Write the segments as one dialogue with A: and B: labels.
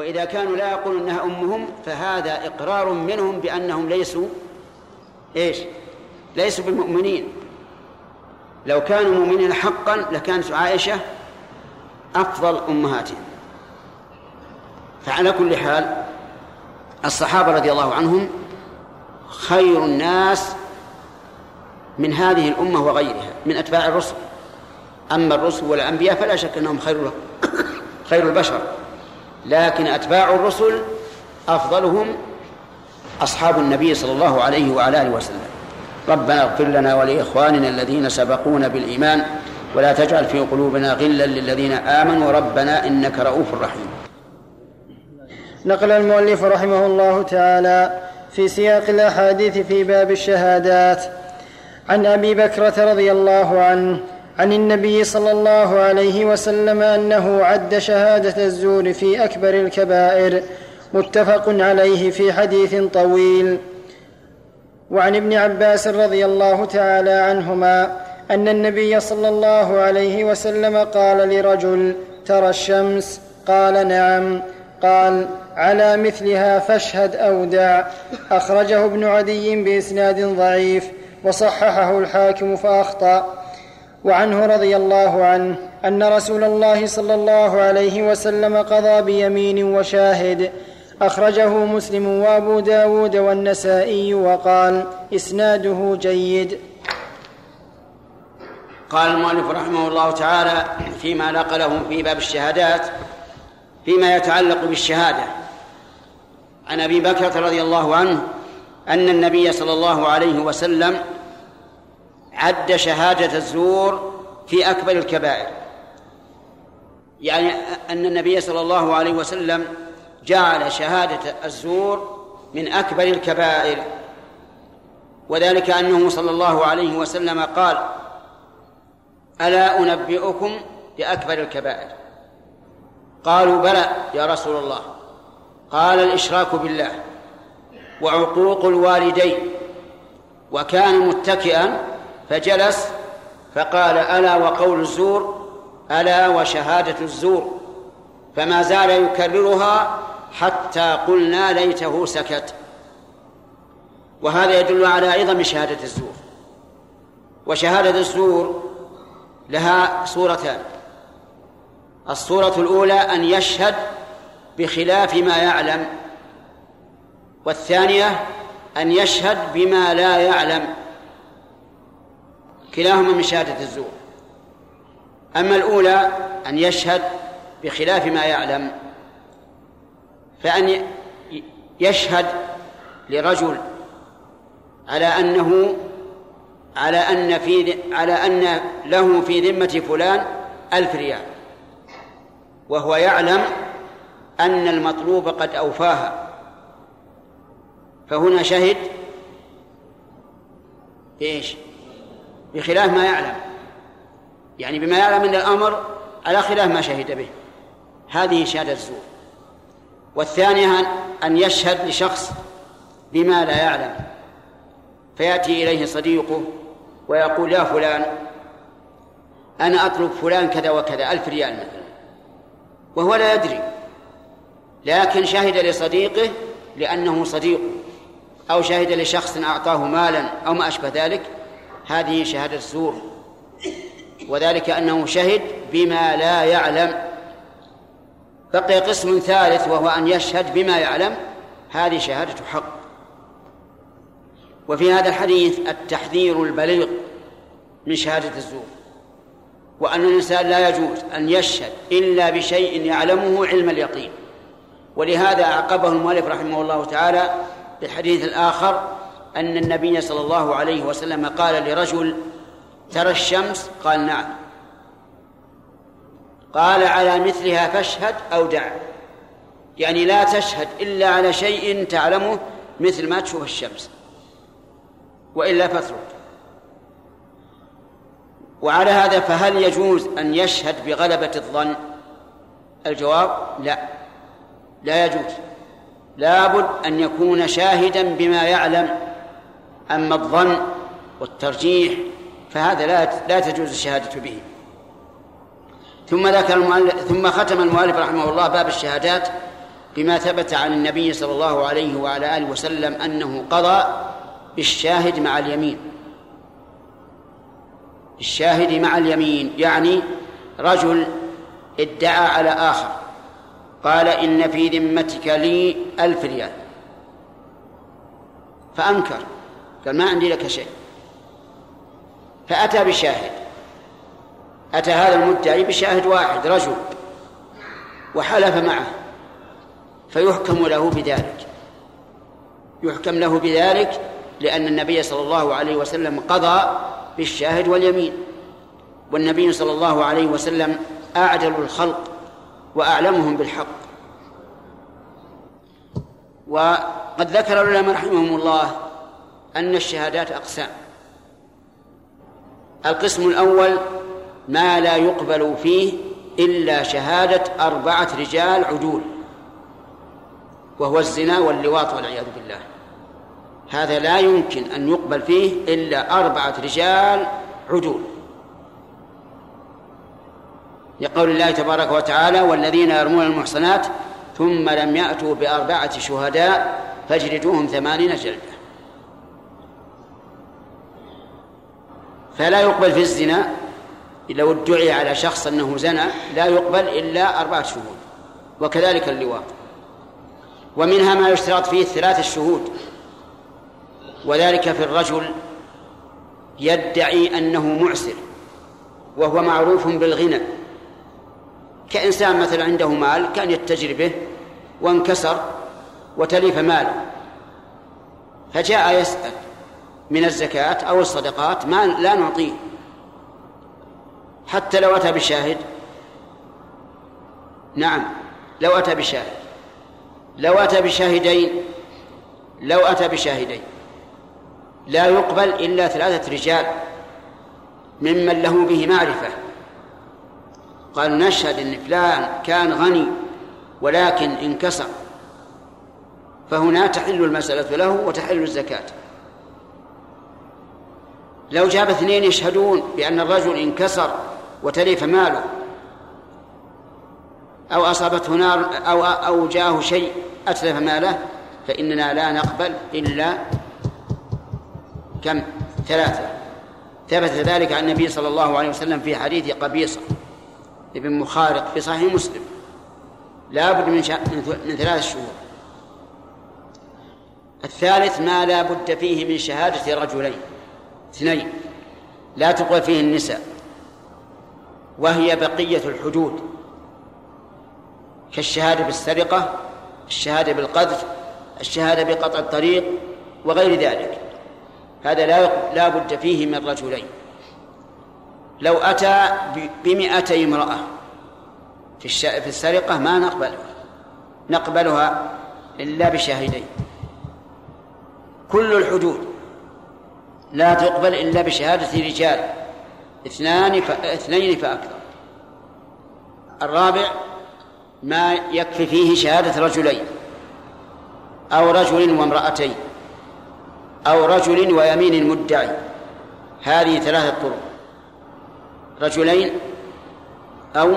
A: وإذا كانوا لا يقولون أنها أمهم فهذا إقرار منهم بأنهم ليسوا إيش؟ ليسوا بمؤمنين لو كانوا مؤمنين حقا لكانت عائشة أفضل أمهاتهم. فعلى كل حال الصحابة رضي الله عنهم خير الناس من هذه الأمة وغيرها من أتباع الرسل. أما الرسل والأنبياء فلا شك أنهم خير خير البشر. لكن أتباع الرسل أفضلهم أصحاب النبي صلى الله عليه وعلى آله وسلم. ربنا اغفر لنا ولإخواننا الذين سبقونا بالإيمان ولا تجعل في قلوبنا غلا للذين آمنوا. ربنا إنك رؤوف رحيم.
B: نقل المؤلف رحمه الله تعالى في سياق الأحاديث في باب الشهادات. عن أبي بكرة رضي الله عنه عن النبي صلى الله عليه وسلم أنه عد شهادة الزور في أكبر الكبائر متفق عليه في حديث طويل. وعن ابن عباس رضي الله تعالى عنهما أن النبي صلى الله عليه وسلم قال لرجل ترى الشمس؟ قال نعم. قال على مثلها فاشهد أو دع أخرجه ابن عدي بإسناد ضعيف وصححه الحاكم فأخطأ. وعنه رضي الله عنه أن رسول الله صلى الله عليه وسلم قضى بيمين وشاهد. أخرجه مسلم وأبو داود والنسائي وقال إسناده جيد.
A: قال المؤلف رحمه الله تعالى فيما نقله في باب الشهادات فيما يتعلق بالشهادة. عن أبي بكر رضي الله عنه أن النبي صلى الله عليه وسلم عد شهادة الزور في أكبر الكبائر. يعني أن النبي صلى الله عليه وسلم جعل شهادة الزور من أكبر الكبائر. وذلك أنه صلى الله عليه وسلم قال ألا أنبئكم بأكبر الكبائر. قالوا بلى يا رسول الله. قال الإشراك بالله وعقوق الوالدين. وكان متكئا فجلس فقال ألا وقول الزور؟ ألا وشهادة الزور. فما زال يكررها حتى قلنا ليته سكت. وهذا يدل على عظم شهادة الزور. وشهادة الزور لها صورتان. الصورة الأولى أن يشهد بخلاف ما يعلم. والثانية أن يشهد بما لا يعلم. كلاهما من شهادة الزور. أما الأولى أن يشهد بخلاف ما يعلم فأن يشهد لرجل على أنه على أن في على أن له في ذمة فلان ألف ريال. وهو يعلم أن المطلوب قد أوفاها. فهنا شهد بإيش؟ بخلاف ما يعلم. يعني بما يعلم من الأمر على خلاف ما شهد به. هذه شهادة الزور. والثانية أن يشهد لشخص بما لا يعلم. فيأتي إليه صديقه ويقول يا فلان أنا أطلب فلان كذا وكذا ألف ريال مثلا. وهو لا يدري. لكن شهد لصديقه لأنه صديقه أو شهد لشخص أعطاه مالا أو ما أشبه ذلك هذه شهادة الزور. وذلك أنه شهد بما لا يعلم. بقي قسم ثالث وهو أن يشهد بما يعلم. هذه شهادة حق. وفي هذا الحديث التحذير البليغ من شهادة الزور. وأن الإنسان لا يجوز أن يشهد إلا بشيء يعلمه علم اليقين. ولهذا عقبه المؤلف رحمه الله تعالى بالحديث الآخر أن النبي صلى الله عليه وسلم قال لرجل ترى الشمس؟ قال نعم. قال على مثلها فاشهد أو دع. يعني لا تشهد إلا على شيء تعلمه مثل ما تشوف الشمس وإلا فاترك. وعلى هذا فهل يجوز أن يشهد بغلبة الظن؟ الجواب لا. لا يجوز. لابد أن يكون شاهدا بما يعلم. أما الظن والترجيح فهذا لا لا تجوز الشهادة به. ثم ذكر ثم ختم المؤلف رحمه الله باب الشهادات بما ثبت عن النبي صلى الله عليه وعلى آله وسلم أنه قضى بالشاهد مع اليمين. الشاهد مع اليمين يعني رجل ادعى على آخر قال إن في ذمتك لي ألف ريال. فأنكر. قال ما عندي لك شيء. فأتى بشاهد. أتى هذا المدعي بشاهد واحد رجل. وحلف معه. فيحكم له بذلك. يحكم له بذلك لأن النبي صلى الله عليه وسلم قضى بالشاهد واليمين. والنبي صلى الله عليه وسلم أعدل الخلق وأعلمهم بالحق. وقد ذكر العلماء رحمهم الله أن الشهادات أقسام. القسم الأول ما لا يقبل فيه إلا شهادة أربعة رجال عدول وهو الزنا واللواط والعياذ بالله. هذا لا يمكن أن يقبل فيه إلا أربعة رجال عدول. لقول الله تبارك وتعالى والذين يرمون المحصنات ثم لم يأتوا بأربعة شهداء فاجلدوهم ثمانين جلدة فلا يقبل في الزنا لو ادعي على شخص أنه زنى لا يقبل إلا أربعة شهود وكذلك اللواط. ومنها ما يشترط فيه ثلاث الشهود وذلك في الرجل يدعي أنه معسر وهو معروف بالغنى. كإنسان مثلا عنده مال كأن يتجر به وانكسر وتلف ماله فجاء يسأل من الزكاة أو الصدقات ما لا نعطيه حتى لو أتى بشاهد نعم لو أتى بشاهد لو أتى بشاهدين لو أتى بشاهدين لا يقبل إلا ثلاثة رجال ممن له به معرفة. قالوا نشهد أن فلان كان غني ولكن انكسر. فهنا تحل المسألة له وتحل الزكاة. لو جاب اثنين يشهدون بأن الرجل انكسر وتلف ماله أو أصابته نار أو أو جاءه شيء أتلف ماله فإننا لا نقبل إلا كم؟ ثلاثة. ثبت ذلك عن النبي صلى الله عليه وسلم في حديث قبيصة ابن مخارق في صحيح مسلم. لا بد من, شا... من ثلاث شهور. الثالث ما لا بد فيه من شهادة رجلين. اثنين لا تقبل فيه النساء وهي بقية الحدود كالشهادة بالسرقة الشهادة بالقذف الشهادة بقطع الطريق وغير ذلك. هذا لا لا بد فيه من رجلين. لو أتى بمئتي امرأة في في السرقة ما نقبلها نقبلها إلا بشاهدين. كل الحدود لا تقبل إلا بشهادة رجال اثنان ف... اثنين فأكثر. الرابع ما يكفي فيه شهادة رجلين أو رجل وامرأتين أو رجل ويمين المدعي هذه ثلاثة طرق. رجلين أو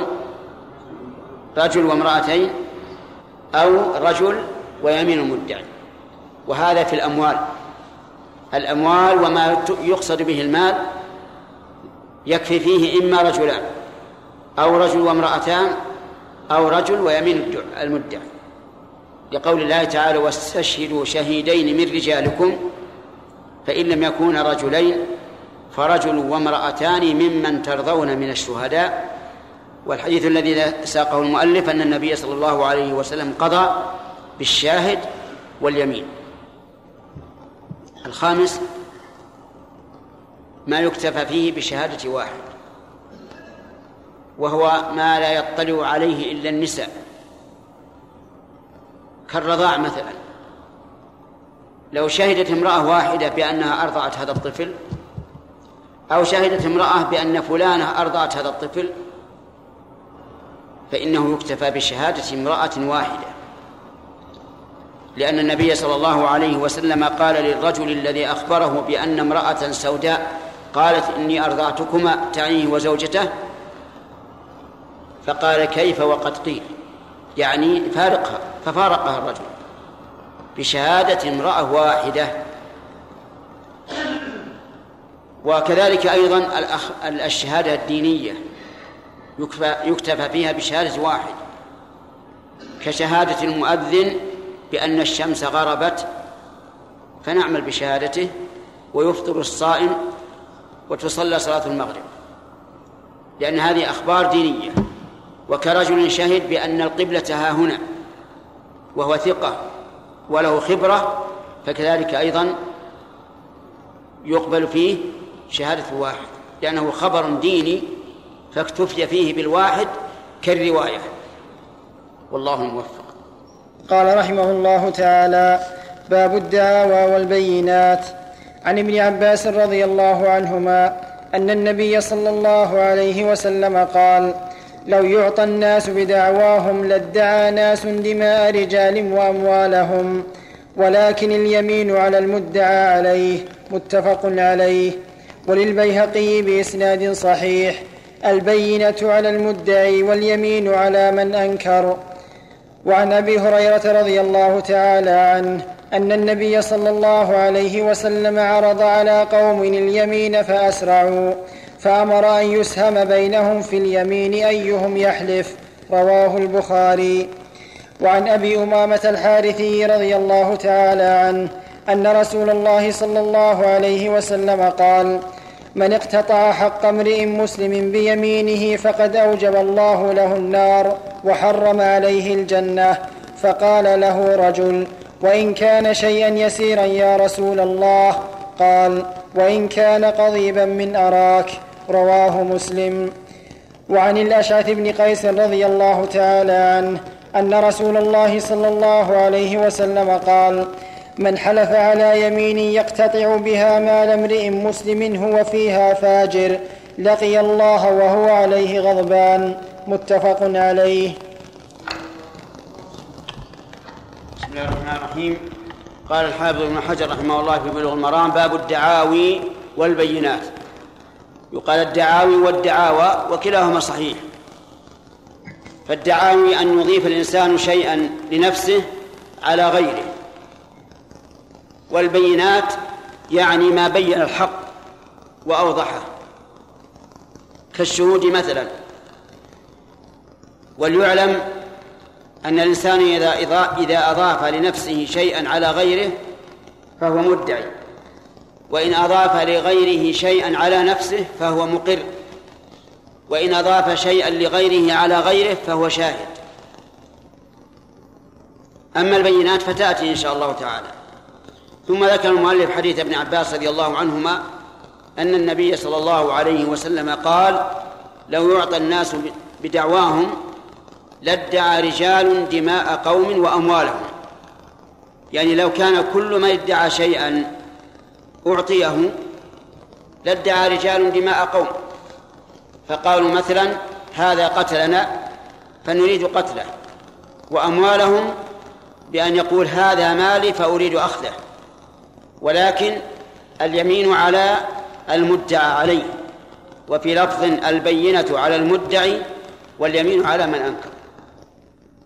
A: رجل وامرأتين أو رجل ويمين المدعي وهذا في الأموال. الأموال وما يقصد به المال يكفي فيه إما رجلان أو رجل وامرأتان أو رجل ويمين المدعي. لقول الله تعالى واستشهدوا شهيدين من رجالكم فإن لم يكونا رجلين فرجل وامرأتان ممن ترضون من الشهداء. والحديث الذي ساقه المؤلف أن النبي صلى الله عليه وسلم قضى بالشاهد واليمين. الخامس ما يكتفى فيه بشهادة واحد وهو ما لا يطلع عليه إلا النساء. كالرضاع مثلا. لو شهدت امرأة واحدة بأنها أرضعت هذا الطفل أو شهدت امرأة بأن فلانة أرضعت هذا الطفل فإنه يكتفى بشهادة امرأة واحدة. لأن النبي صلى الله عليه وسلم قال للرجل الذي أخبره بأن امرأة سوداء قالت إني أرضعتكما تعنيه وزوجته؟ فقال كيف وقد قيل؟ يعني فارقها ففارقها الرجل بشهادة امرأة واحدة. وكذلك أيضا الشهادة الدينية يكتفى فيها بشهادة واحد كشهادة المؤذن بأن الشمس غربت فنعمل بشهادته ويفطر الصائم وتصلى صلاة المغرب. لأن هذه أخبار دينية. وكرجل شهد بأن القبلة ها هنا وهو ثقة وله خبرة فكذلك أيضا يقبل فيه شهادة الواحد. لأنه خبر ديني فاكتفي فيه بالواحد كالرواية. والله الموفق.
B: قال رحمه الله تعالى باب الدعاوى والبينات. عن ابن عباس رضي الله عنهما أن النبي صلى الله عليه وسلم قال لو يعطى الناس بدعواهم لادعى ناس دماء رجال وأموالهم ولكن اليمين على المدعى عليه متفق عليه وللبيهقي بإسناد صحيح البينة على المدعي واليمين على من أنكر. وعن أبي هريرة رضي الله تعالى عنه أن النبي صلى الله عليه وسلم عرض على قوم اليمين فأسرعوا فأمر أن يسهم بينهم في اليمين أيهم يحلف رواه البخاري. وعن أبي أمامة الحارثي رضي الله تعالى عنه أن رسول الله صلى الله عليه وسلم قال من اقتطع حق امرئ مسلم بيمينه فقد أوجب الله له النار وحرم عليه الجنة. فقال له رجل وإن كان شيئا يسيرا يا رسول الله؟ قال وإن كان قضيبا من أراك. رواه مسلم. وعن الأشعث بن قيس رضي الله تعالى عنه أن رسول الله صلى الله عليه وسلم قال من حلف على يمين يقتطع بها مال امرئ مسلم هو فيها فاجر لقي الله وهو عليه غضبان. متفق عليه.
A: بسم الله الرحمن الرحيم. قال الحافظ ابن حجر رحمه الله في بلوغ المرام باب الدعاوي والبينات. يقال الدعاوي والدعاوى وكلاهما صحيح. فالدعاوي أن يضيف الإنسان شيئا لنفسه على غيره. والبينات يعني ما بين الحق وأوضحه. كالشهود مثلا. وليعلم أن الإنسان إذا إذا أضاف لنفسه شيئا على غيره فهو مدعي. وإن أضاف لغيره شيئا على نفسه فهو مقر. وإن أضاف شيئا لغيره على غيره فهو شاهد. أما البينات فتأتي إن شاء الله تعالى. ثم ذكر المؤلف حديث ابن عباس رضي الله عنهما أن النبي صلى الله عليه وسلم قال لو يعطى الناس بدعواهم لادعى رجال دماء قوم وأموالهم. يعني لو كان كل من ادعى شيئا أعطيه لادعى رجال دماء قوم. فقالوا مثلا هذا قتلنا فنريد قتله وأموالهم بأن يقول هذا مالي فأريد أخذه. ولكن اليمين على المدعى عليه وفي لفظ البينة على المدعي واليمين على من أنكر.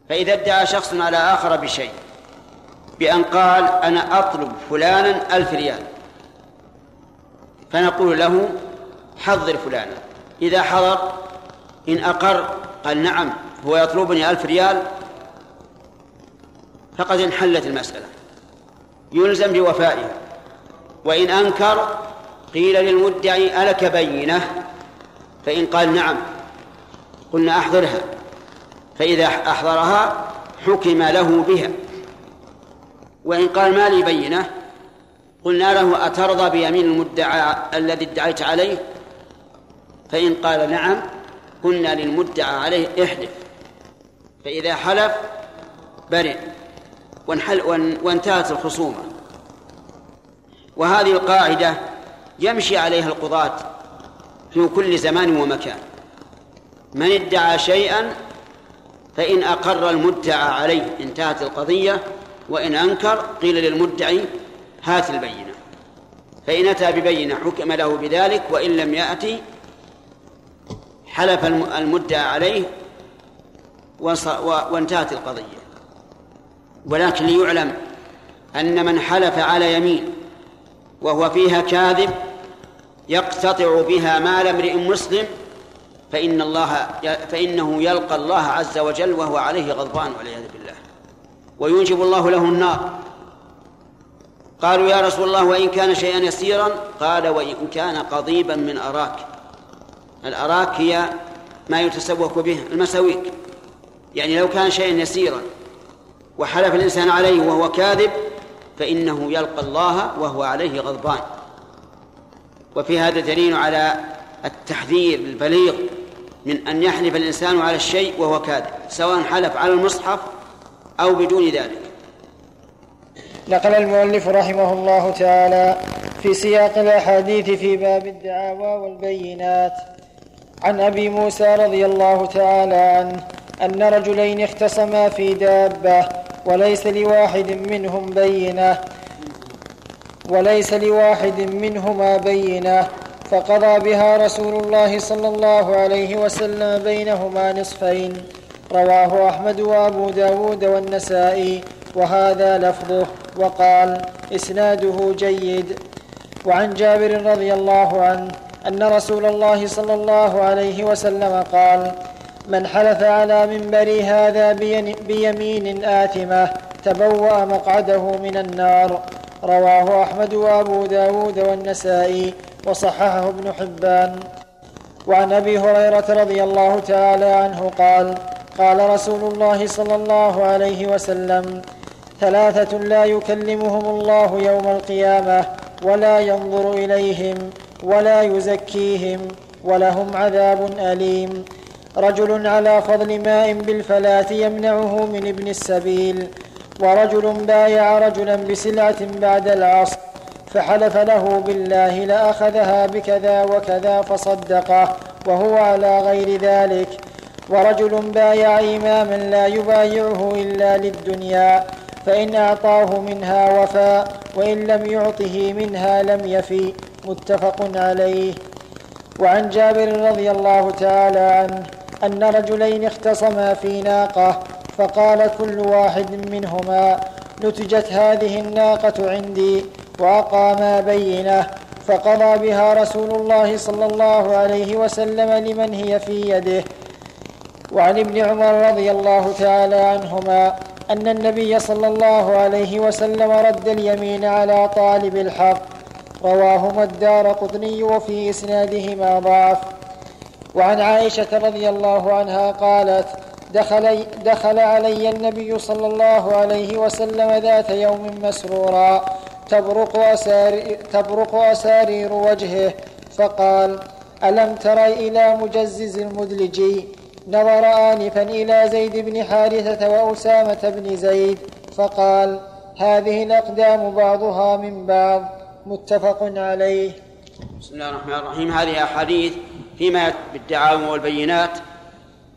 A: فإذا ادعى شخص على آخر بشيء بأن قال أنا أطلب فلانا ألف ريال فنقول له حضر فلانا. إذا حضر إن أقر قال نعم هو يطلبني ألف ريال فقد انحلت المسألة يلزم بوفائها وإن أنكر قيل للمدعي ألك بينة؟ فإن قال نعم قلنا أحضرها. فإذا أحضرها حكم له بها. وإن قال ما لي بينة؟ قلنا له أترضى بيمين المدعى الذي ادعيت عليه؟ فإن قال نعم قلنا للمدعى عليه احلف. فإذا حلف برئ. وانحل وانتهت الخصومة. وهذه القاعدة يمشي عليها القضاة في كل زمان ومكان. من ادعى شيئا فإن أقر المدعى عليه انتهت القضية وإن أنكر قيل للمدعي هات البينة. فإن أتى ببينة حكم له بذلك وإن لم يأتي حلف المدعى عليه وانتهت القضية. ولكن ليعلم أن من حلف على يمين وهو فيها كاذب يقتطع بها مال امرئ مسلم فإن الله فإنه يلقى الله عز وجل وهو عليه غضبان والعياذ بالله. ويوجب الله له النار. قالوا يا رسول الله وإن كان شيئا يسيرا قال وإن كان قضيبا من أراك. الأراك هي ما يتسوق به المساويك. يعني لو كان شيئا يسيرا وحلف الإنسان عليه وهو كاذب فإنه يلقى الله وهو عليه غضبان. وفي هذا دليل على التحذير البليغ من أن يحلف الإنسان على الشيء وهو كاذب سواء حلف على المصحف أو بدون ذلك.
B: نقل المؤلف رحمه الله تعالى في سياق الأحاديث في باب الدعاوى والبينات. عن أبي موسى رضي الله تعالى عنه أن رجلين اختصما في دابة وليس لواحد منهم بينة. وليس لواحد منهما بينة. فقضى بها رسول الله صلى الله عليه وسلم بينهما نصفين. رواه أحمد وأبو داود والنسائي. وهذا لفظه. وقال إسناده جيد. وعن جابر رضي الله عنه أن رسول الله صلى الله عليه وسلم قال من حلف على منبري هذا بيمين آثمة تبوأ مقعده من النار. رواه أحمد وأبو داود والنسائي وصححه ابن حبان. وعن أبي هريرة رضي الله تعالى عنه قال قال رسول الله صلى الله عليه وسلم ثلاثة لا يكلمهم الله يوم القيامة ولا ينظر إليهم ولا يزكيهم ولهم عذاب أليم. رجل على فضل ماء بالفلاة يمنعه من ابن السبيل ورجل بايع رجلا بسلعة بعد العصر فحلف له بالله لأخذها بكذا وكذا فصدقه وهو على غير ذلك. ورجل بايع إماما لا يبايعه إلا للدنيا فإن أعطاه منها وفى وإن لم يعطه منها لم يفي. متفق عليه. وعن جابر رضي الله تعالى عنه أن رجلين اختصما في ناقة فقال كل واحد منهما نتجت هذه الناقة عندي وأقاما بينة فقضى بها رسول الله صلى الله عليه وسلم لمن هي في يده. وعن ابن عمر رضي الله تعالى عنهما أن النبي صلى الله عليه وسلم رد اليمين على طالب الحق رواهما الدار قطني وفي إسنادهما ضعف. وعن عائشة رضي الله عنها قالت دخل, دخل علي النبي صلى الله عليه وسلم ذات يوم مسرورا تبرق, أساري تبرق أسارير وجهه فقال ألم تر إلى مجزز المدلجي؟ نظر آنفا إلى زيد بن حارثة وأسامة بن زيد فقال هذه الأقدام بعضها من بعض متفق عليه.
A: بسم الله الرحمن الرحيم. هذه أحاديث فيما بالدعاوى والبينات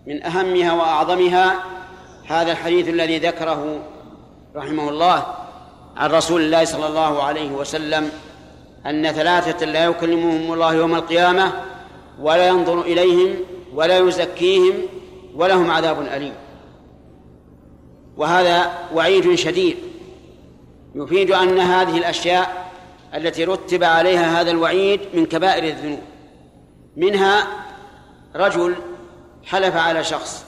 A: من أهمها وأعظمها هذا الحديث الذي ذكره رحمه الله عن رسول الله صلى الله عليه وسلم أن ثلاثة لا يكلمهم الله يوم القيامة ولا ينظر إليهم ولا يزكيهم ولهم عذاب أليم. وهذا وعيد شديد يفيد أن هذه الأشياء التي رتب عليها هذا الوعيد من كبائر الذنوب. منها رجل حلف على شخص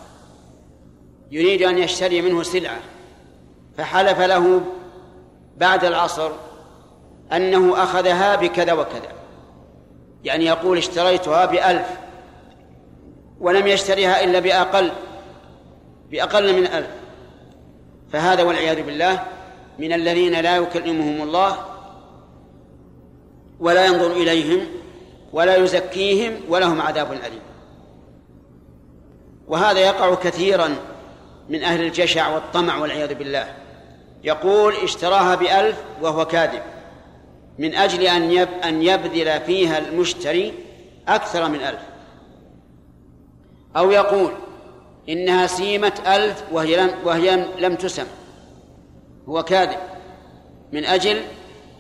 A: يريد أن يشتري منه سلعة فحلف له بعد العصر أنه أخذها بكذا وكذا يعني يقول اشتريتها بألف ولم يشتريها إلا بأقل بأقل من ألف فهذا والعياذ بالله من الذين لا يكلمهم الله ولا ينظر إليهم ولا يزكيهم ولهم عذاب أليم. وهذا يقع كثيرا من أهل الجشع والطمع والعياذ بالله. يقول اشتراها بألف وهو كاذب من أجل أن أن يبذل فيها المشتري أكثر من ألف. أو يقول إنها سيمة ألف وهي لم, وهي لم تسم. هو كاذب من أجل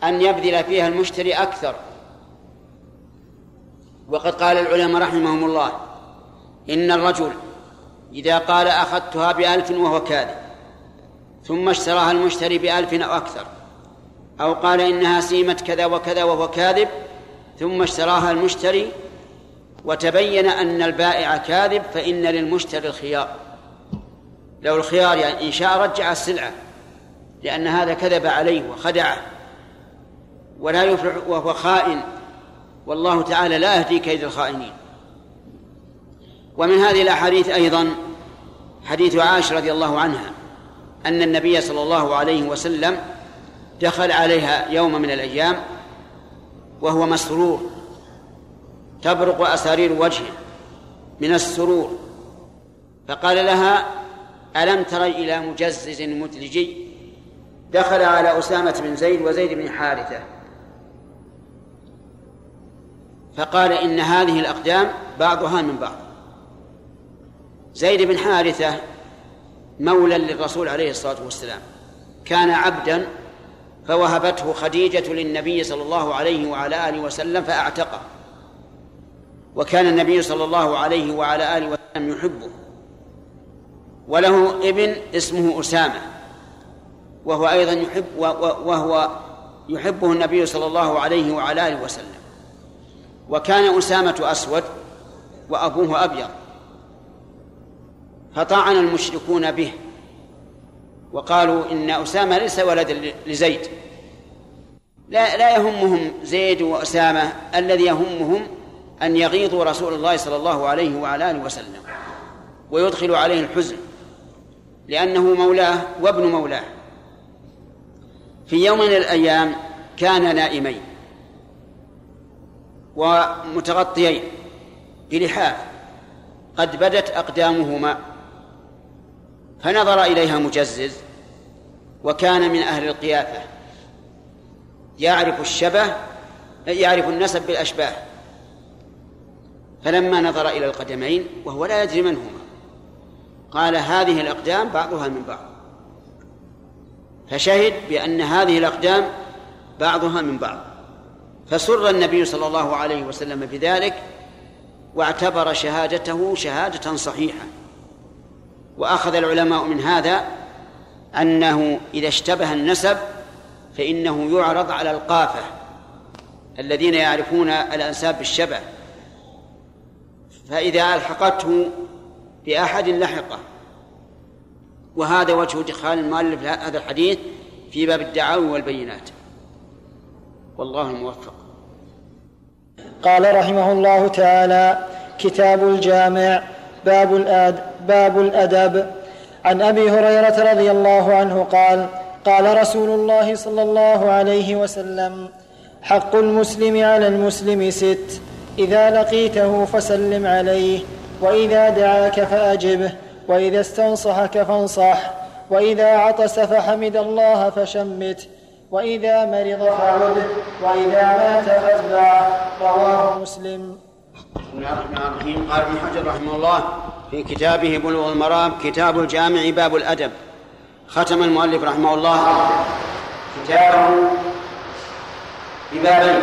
A: أن يبذل فيها المشتري أكثر. وقد قال العلماء رحمهم الله إن الرجل إذا قال أخذتها بألف وهو كاذب ثم اشتراها المشتري بألف أو أكثر أو قال إنها سيمة كذا وكذا وهو كاذب ثم اشتراها المشتري وتبين أن البائع كاذب فإن للمشتري الخيار. لو الخيار يعني إن شاء رجع السلعة لأن هذا كذب عليه وخدعه ولا يفلح وهو خائن. والله تعالى لا يهدي كيد الخائنين. ومن هذه الأحاديث أيضا حديث عائشة رضي الله عنها أن النبي صلى الله عليه وسلم دخل عليها يوم من الأيام وهو مسرور تبرق أسارير وجهه من السرور فقال لها ألم تري إلى مجزز مدلجي؟ دخل على أسامة بن زيد وزيد بن حارثة. فقال إن هذه الأقدام بعضها من بعض. زيد بن حارثة مولى للرسول عليه الصلاة والسلام كان عبدا فوهبته خديجة للنبي صلى الله عليه وعلى آله وسلم فأعتقه. وكان النبي صلى الله عليه وعلى آله وسلم يحبه. وله ابن اسمه أسامة وهو أيضا يحب وهو يحبه النبي صلى الله عليه وعلى آله وسلم. وكان أسامة أسود وأبوه أبيض فطعن المشركون به وقالوا إن أسامة ليس ولدا لزيد. لا لا يهمهم زيد وأسامة الذي يهمهم أن يغيظوا رسول الله صلى الله عليه وعلى آله وسلم ويدخلوا عليه الحزن لأنه مولاه وابن مولاه. في يوم من الأيام كان نائمين. ومتغطيين بلحاف قد بدت أقدامهما فنظر إليها مجزز وكان من أهل القيافة يعرف الشبه يعرف النسب بالأشباه. فلما نظر إلى القدمين وهو لا يدري من هما قال هذه الأقدام بعضها من بعض. فشهد بأن هذه الأقدام بعضها من بعض. فسر النبي صلى الله عليه وسلم بذلك واعتبر شهادته شهادة صحيحة. وأخذ العلماء من هذا أنه إذا اشتبه النسب فإنه يعرض على القافة الذين يعرفون الأنساب بالشبه. فإذا ألحقته بأحد لحقه. وهذا وجه إدخال المؤلف هذا الحديث في باب الدعاوي والبينات. والله الموفق.
B: قال رحمه الله تعالى كتاب الجامع باب الآد باب الأدب. عن أبي هريرة رضي الله عنه قال قال رسول الله صلى الله عليه وسلم حق المسلم على المسلم ست إذا لقيته فسلم عليه وإذا دعاك فأجبه وإذا استنصحك فانصح وإذا عطس فحمد الله فشمت وإذا مرض فعده وإذا مات فاتبعه رواه مسلم.
A: بسم الله الرحمن الرحيم. قال ابن حجر رحمه الله في كتابه بلوغ المرام كتاب الجامع باب الأدب. ختم المؤلف رحمه الله. كتابه ببابين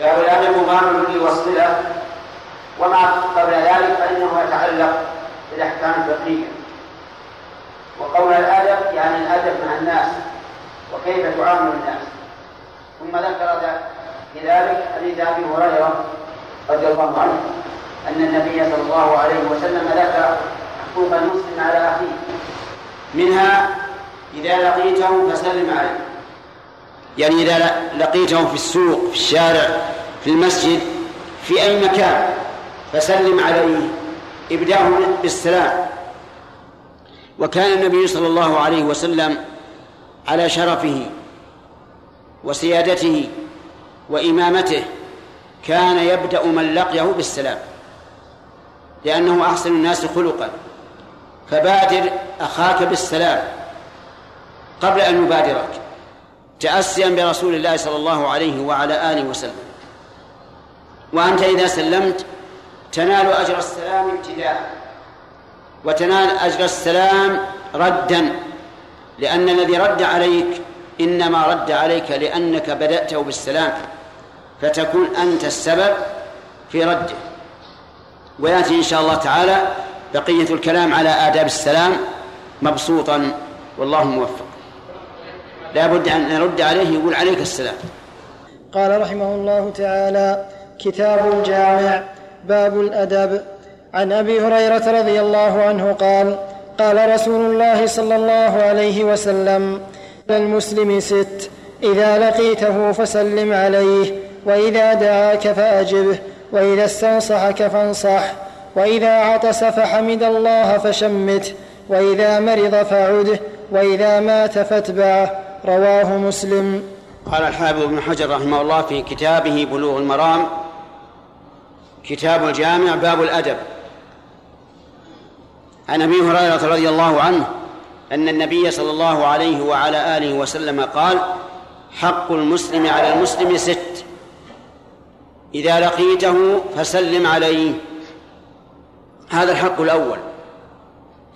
A: باب الأدب مبارك والصلة وما قبل ذلك فإنه يتعلق بالأحكام الفقهية. وقول الأدب يعني الأدب مع الناس وكيف تعامل الناس. ثم ذكر لذلك حديث أبي هريرة رضي الله عنه أن النبي صلى الله عليه وسلم ذكر حقوق المسلم على أخيه. منها إذا لقيته فسلم عليه. يعني إذا لقيته في السوق في الشارع في المسجد في أي مكان فسلم عليه. ابداه بالسلام. وكان النبي صلى الله عليه وسلم على شرفه وسيادته وإمامته كان يبدأ من لقيه بالسلام لأنه أحسن الناس خلقا. فبادر أخاك بالسلام قبل أن يبادرك تأسيا برسول الله صلى الله عليه وعلى آله وسلم. وأنت إذا سلمت تنال أجر السلام ابتداء. وتنال أجر السلام ردا لأن الذي رد عليك إنما رد عليك لأنك بدأته بالسلام فتكون أنت السبب في رده. ويأتي إن شاء الله تعالى بقية الكلام على آداب السلام مبسوطا والله موفق. لا بد أن نرد عليه يقول عليك السلام.
B: قال رحمه الله تعالى كتاب الجامع باب الأدب. عن أبي هريرة رضي الله عنه قال قال رسول الله صلى الله عليه وسلم المسلم ست إذا لقيته فسلم عليه وإذا دعاك فأجبه وإذا استنصحك فانصح وإذا عطس فحمد الله فشمته وإذا مرض فعده وإذا مات فاتبعه. رواه مسلم.
A: قال الحافظ ابن حجر رحمه الله في كتابه بلوغ المرام كتاب الجامع باب الأدب. عن أبي هريرة رضي الله عنه أن النبي صلى الله عليه وعلى آله وسلم قال حق المسلم على المسلم ست. إذا لقيته فسلم عليه. هذا الحق الأول.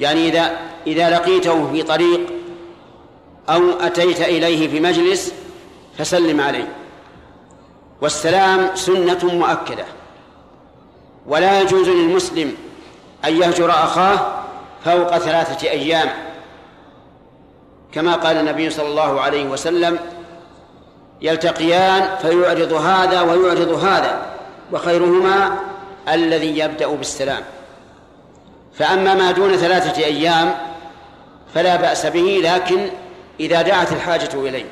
A: يعني إذا إذا لقيته في طريق أو أتيت إليه في مجلس فسلم عليه. والسلام سنة مؤكدة. ولا يجوز للمسلم أن يهجر أخاه فوق ثلاثة أيام. كما قال النبي صلى الله عليه وسلم يلتقيان فيعرض هذا ويعرض هذا وخيرهما الذي يبدأ بالسلام. فأما ما دون ثلاثة أيام فلا بأس به لكن إذا دعت الحاجة إليه.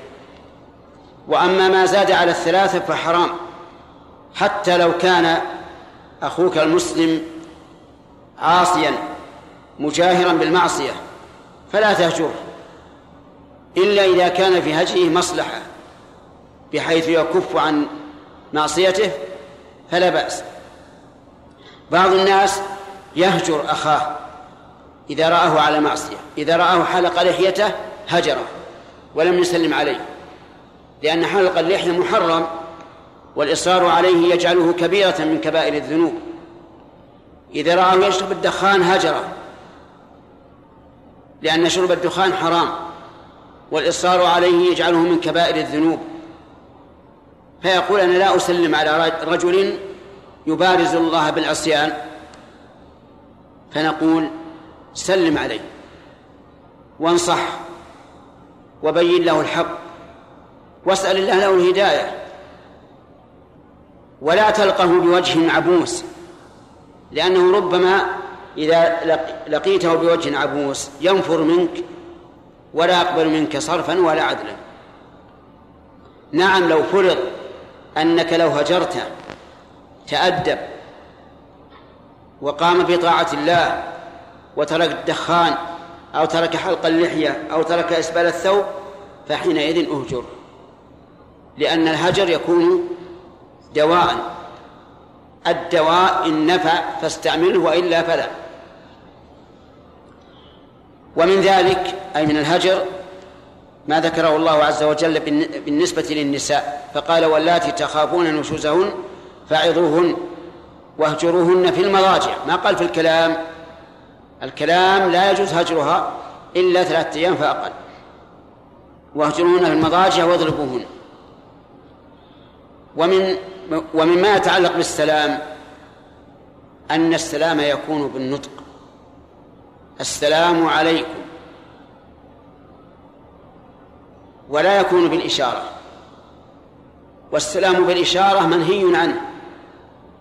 A: وأما ما زاد على الثلاثة فحرام حتى لو كان أخوك المسلم عاصيا مجاهرا بالمعصية فلا تهجره إلا إذا كان في هجره مصلحة بحيث يكف عن معصيته فلا بأس. بعض الناس يهجر أخاه إذا رآه على معصية إذا رآه حلق لحيته هجره ولم يسلم عليه لأن حلق اللحية محرم والإصرار عليه يجعله كبيرة من كبائر الذنوب. إذا رآه يشرب الدخان هجره لأن شرب الدخان حرام والإصرار عليه يجعله من كبائر الذنوب. فيقول أنا لا أسلم على رجل يبارز الله بالعصيان. فنقول سلم عليه وانصح وبين له الحق واسأل الله له الهداية. ولا تلقه بوجه عبوس. لأنه ربما إذا لقيته بوجه عبوس ينفر منك ولا يقبل منك صرفا ولا عدلا. نعم لو فرض أنك لو هجرت تأدب وقام بطاعة الله وترك الدخان أو ترك حلق اللحية أو ترك إسبال الثوب فحينئذ أهجر. لأن الهجر يكون دواء الدواء إن نفع فاستعمله وإلا فلا. ومن ذلك أي من الهجر ما ذكره الله عز وجل بالنسبة للنساء فقال واللاتي تخافون نشوزهن فعظوهن واهجروهن في المضاجع. ما قال في الكلام؟ الكلام لا يجوز هجرها إلا ثلاثة أيام فأقل. واهجروهن في المضاجع واضربوهن. ومن ومما يتعلق بالسلام أن السلام يكون بالنطق. السلام عليكم. ولا يكون بالإشارة. والسلام بالإشارة منهي عنه.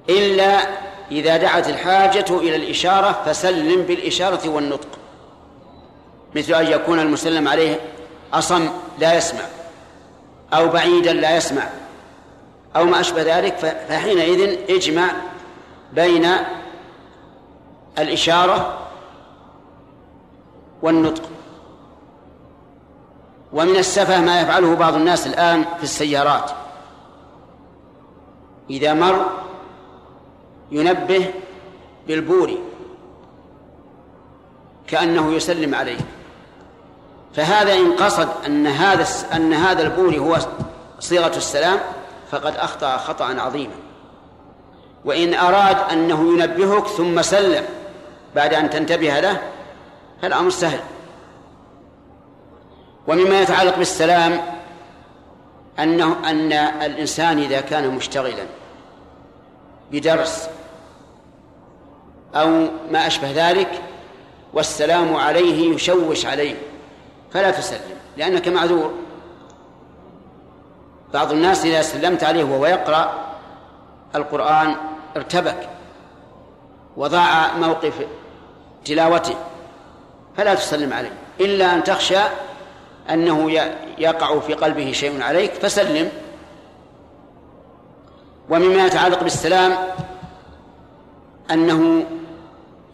A: إلا إذا دعت الحاجة إلى الإشارة فسلم بالإشارة والنطق. مثل أن يكون المسلم عليه أصم لا يسمع أو بعيدا لا يسمع. أو ما أشبه ذلك فحينئذ اجمع بين الإشارة والنطق. ومن السفه ما يفعله بعض الناس الآن في السيارات. إذا مر ينبه بالبور كأنه يسلم عليه. فهذا إن قصد أن هذا أن هذا البور هو صيغة السلام فقد أخطأ خطأ عظيما. وإن أراد أنه ينبهك ثم سلم بعد أن تنتبه له فالأمر سهل. ومما يتعلق بالسلام أنه أن الإنسان إذا كان مشتغلا بدرس أو ما أشبه ذلك والسلام عليه يشوش عليه فلا تسلم لأنك معذور. بعض الناس إذا سلمت عليه وهو يقرأ القرآن ارتبك وضاع موقف تلاوته فلا تسلم عليه. إلا أن تخشى أنه يقع في قلبه شيء عليك فسلم. ومما يتعلق بالسلام أنه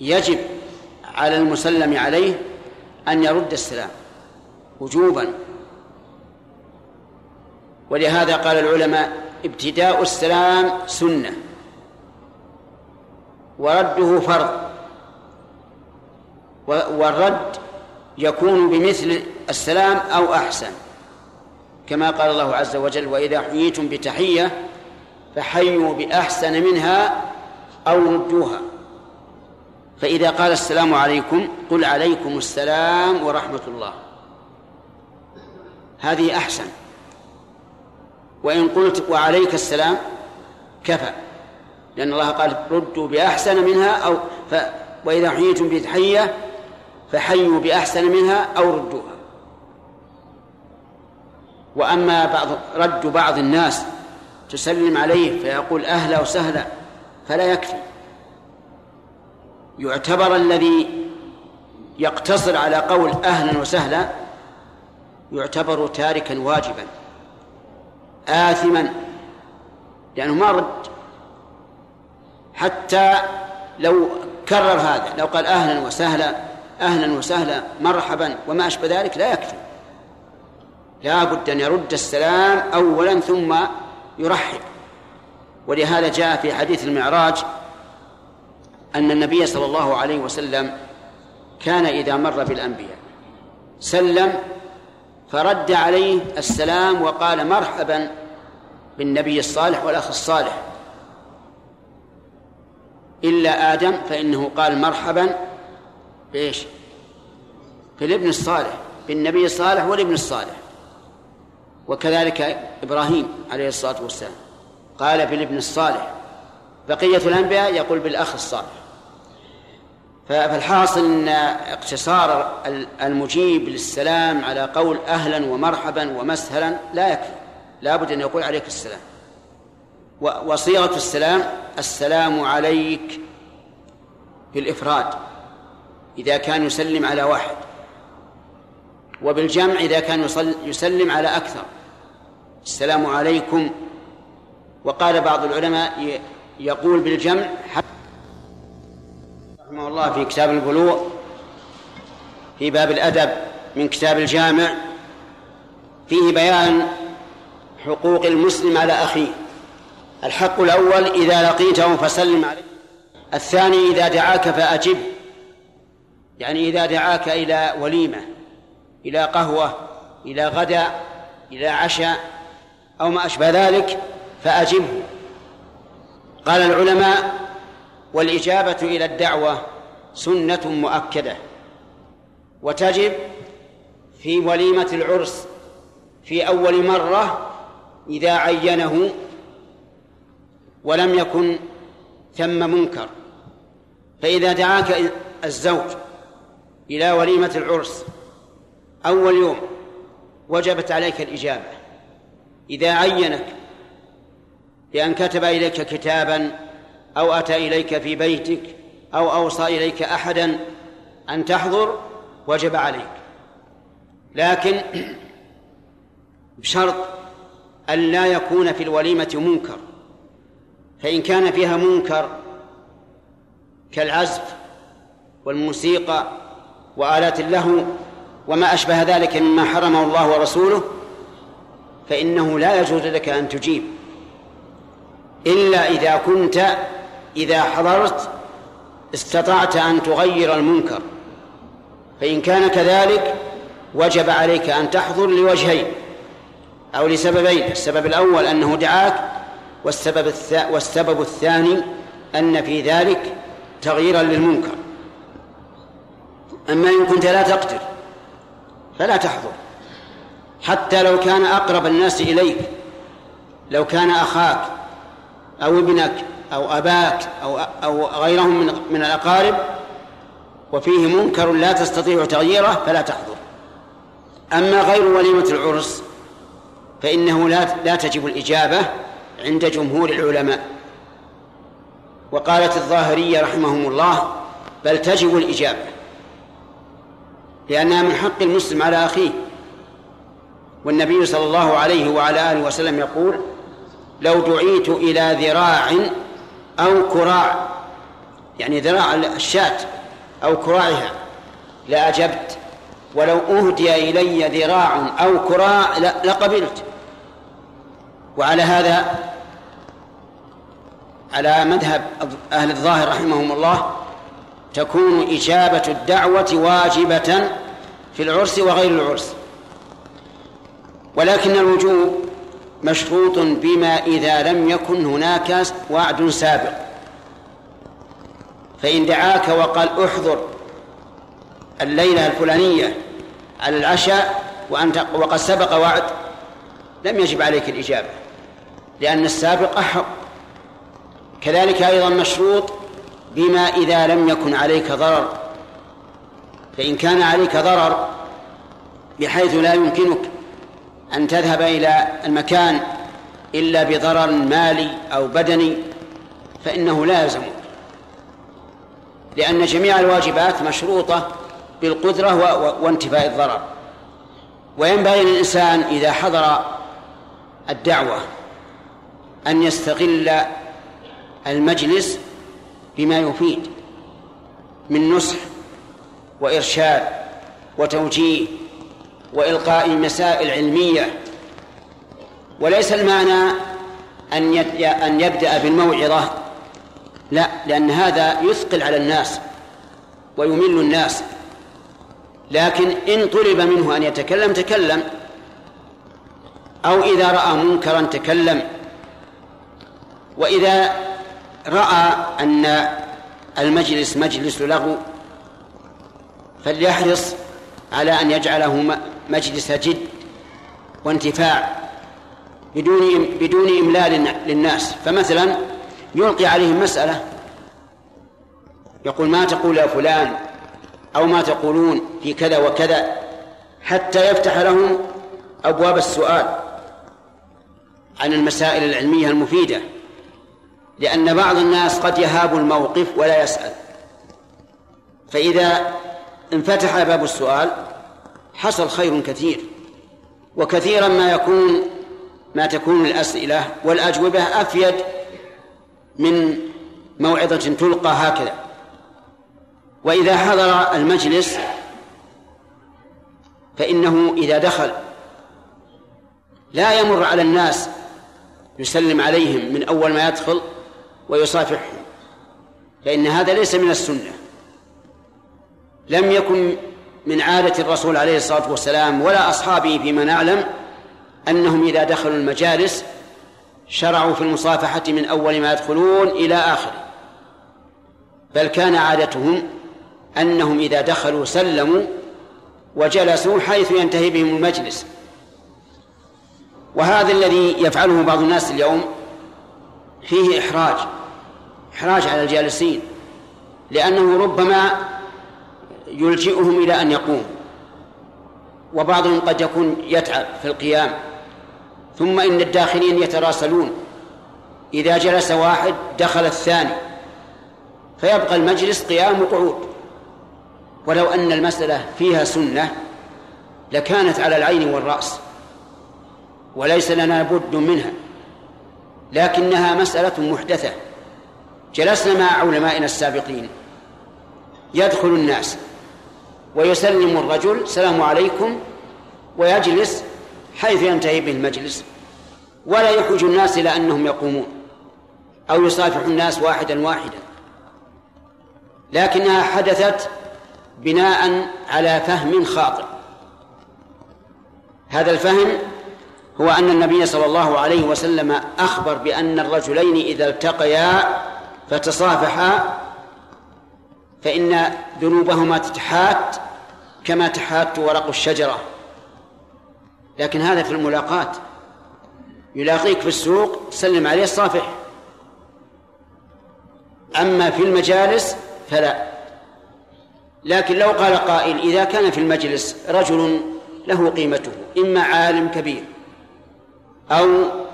A: يجب على المسلم عليه أن يرد السلام وجوبا. ولهذا قال العلماء ابتداء السلام سنة. ورده فرض. والرد يكون بمثل السلام أو أحسن. كما قال الله عز وجل وإذا حييتم بتحية فحيوا بأحسن منها أو ردوها. فإذا قال السلام عليكم قل عليكم السلام ورحمة الله. هذه أحسن. وإن قلت وعليك السلام كفى. لأن الله قال ردوا بأحسن منها أو ف وإذا حييتم بتحية فحيوا بأحسن منها أو ردوها. وأما بعض رد بعض الناس تسلم عليه فيقول أهلا وسهلا فلا يكفي. يعتبر الذي يقتصر على قول أهلا وسهلا يعتبر تاركا واجبا. آثما لأنه ما رد. حتى لو كرر هذا لو قال أهلا وسهلا أهلا وسهلا مرحبا وما أشبه ذلك لا يكفي. لا بد أن يرد السلام أولا ثم يرحب. ولهذا جاء في حديث المعراج أن النبي صلى الله عليه وسلم كان إذا مر بالأنبياء سلم فرد عليه السلام وقال مرحبا بالنبي الصالح والأخ الصالح. إلا آدم فإنه قال مرحبا بإيش؟ بالابن الصالح بالنبي الصالح والابن الصالح. وكذلك إبراهيم عليه الصلاة والسلام قال بالابن الصالح. بقية الأنبياء يقول بالأخ الصالح. فالحاصل أن اقتصار المجيب للسلام على قول أهلا ومرحبا ومسهلا لا يكفي. لا بد أن يقول عليك السلام. وصيغة السلام السلام عليك بالإفراد إذا كان يسلم على واحد. وبالجمع إذا كان يسلم على أكثر. السلام عليكم. وقال بعض العلماء يقول بالجمع رحمه الله في كتاب البلوغ في باب الأدب من كتاب الجامع فيه بيان حقوق المسلم على أخيه. الحق الأول إذا لقيته فسلم عليه. الثاني إذا دعاك فأجب. يعني إذا دعاك إلى وليمة إلى قهوة إلى غداء إلى عشاء أو ما أشبه ذلك فأجبه. قال العلماء والإجابة إلى الدعوة سنة مؤكدة. وتجب في وليمة العرس في أول مرة إذا عينه ولم يكن ثم منكر. فإذا دعاك الزوج إلى وليمة العرس أول يوم وجبت عليك الإجابة. إذا عينك بأن كتب إليك كتابا أو أتى إليك في بيتك أو أوصى إليك أحدا أن تحضر وجب عليك. لكن بشرط أن لا يكون في الوليمة منكر. فإن كان فيها منكر كالعزف والموسيقى وآلات اللهو وما أشبه ذلك مما حرمه الله ورسوله فإنه لا يجوز لك أن تجيب. إلا إذا كنت إذا حضرت استطعت أن تغير المنكر فإن كان كذلك وجب عليك أن تحضر لوجهين أو لسببين السبب الأول أنه دعاك والسبب والسبب الثاني أن في ذلك تغييرا للمنكر. أما إن كنت لا تقدر فلا تحضر. حتى لو كان أقرب الناس إليك لو كان أخاك أو ابنك أو أباك أو أو غيرهم من من الأقارب وفيه منكر لا تستطيع تغييره فلا تحضر. أما غير وليمة العرس فإنه لا لا تجب الإجابة عند جمهور العلماء. وقالت الظاهرية رحمهم الله بل تجب الإجابة لأنها من حق المسلم على أخيه. والنبي صلى الله عليه وعلى آله وسلم يقول لو دعيت إلى ذراع أو كراع يعني ذراع الشاة أو كراعها. لأجبت ولو أهدي إلي ذراع أو كراع لقبلت وعلى هذا على مذهب أهل الظاهر رحمهم الله تكون إجابة الدعوة واجبة في العرس وغير العرس. ولكن الوجوب مشروط بما إذا لم يكن هناك وعد سابق. فإن دعاك وقال احضر الليلة الفلانية على العشاء وأنت وقد سبق وعد لم يجب عليك الإجابة لأن السابق أحق. كذلك أيضا مشروط بما إذا لم يكن عليك ضرر. فإن كان عليك ضرر بحيث لا يمكنك أن تذهب إلى المكان إلا بضرر مالي أو بدني فإنه لا يلزمك لأن جميع الواجبات مشروطة بالقدرة وانتفاء الضرر. وينبغي للإنسان إذا حضر الدعوة أن يستغل المجلس بما يفيد من نصح وإرشاد وتوجيه وإلقاء مسائل علمية. وليس المعنى أن أن يبدأ بالموعظة. لا لأن هذا يثقل على الناس ويمل الناس. لكن إن طلب منه أن يتكلم تكلم. أو إذا رأى منكرا تكلم. وإذا رأى أن المجلس مجلس لغو فليحرص على أن يجعله مجلس جد وانتفاع بدون بدون إملال للناس. فمثلا يلقي عليهم مسألة يقول ما تقول يا فلان؟ أو ما تقولون في كذا وكذا؟ حتى يفتح لهم أبواب السؤال عن المسائل العلمية المفيدة لأن بعض الناس قد يهاب الموقف ولا يسأل. فإذا انفتح باب السؤال حصل خير كثير. وكثيرا ما يكون ما تكون الأسئلة والأجوبة أفيد من موعظة تلقى هكذا. وإذا حضر المجلس فإنه إذا دخل لا يمر على الناس يسلم عليهم من أول ما يدخل ويصافحهم فإن هذا ليس من السنة. لم يكن من عادة الرسول عليه الصلاة والسلام ولا أصحابه فيما نعلم أنهم إذا دخلوا المجالس شرعوا في المصافحة من أول ما يدخلون إلى آخره. بل كان عادتهم أنهم إذا دخلوا سلموا وجلسوا حيث ينتهي بهم المجلس. وهذا الذي يفعله بعض الناس اليوم فيه إحراج إحراج على الجالسين لأنه ربما يلجئهم إلى أن يقوموا وبعضهم قد يكون يتعب في القيام. ثم إن الداخلين يتراسلون. إذا جلس واحد دخل الثاني. فيبقى المجلس قيام وقعود. ولو أن المسألة فيها سنة لكانت على العين والرأس. وليس لنا بد منها. لكنها مسألة محدثة. جلسنا مع علمائنا السابقين. يدخل الناس. ويسلم الرجل السلام عليكم ويجلس حيث ينتهي به المجلس. ولا يحوج الناس إلى أنهم يقومون أو يصافح الناس واحدا واحدا. لكنها حدثت بناء على فهم خاطئ. هذا الفهم هو أن النبي صلى الله عليه وسلم أخبر بأن الرجلين إذا التقيا فتصافحا فإن ذنوبهما تتحات كما تحات ورق الشجرة. لكن هذا في الملاقاة يلاقيك في السوق تسلم عليه الصافح أما في المجالس فلا. لكن لو قال قائل إذا كان في المجلس رجل له قيمته إما عالم كبير أو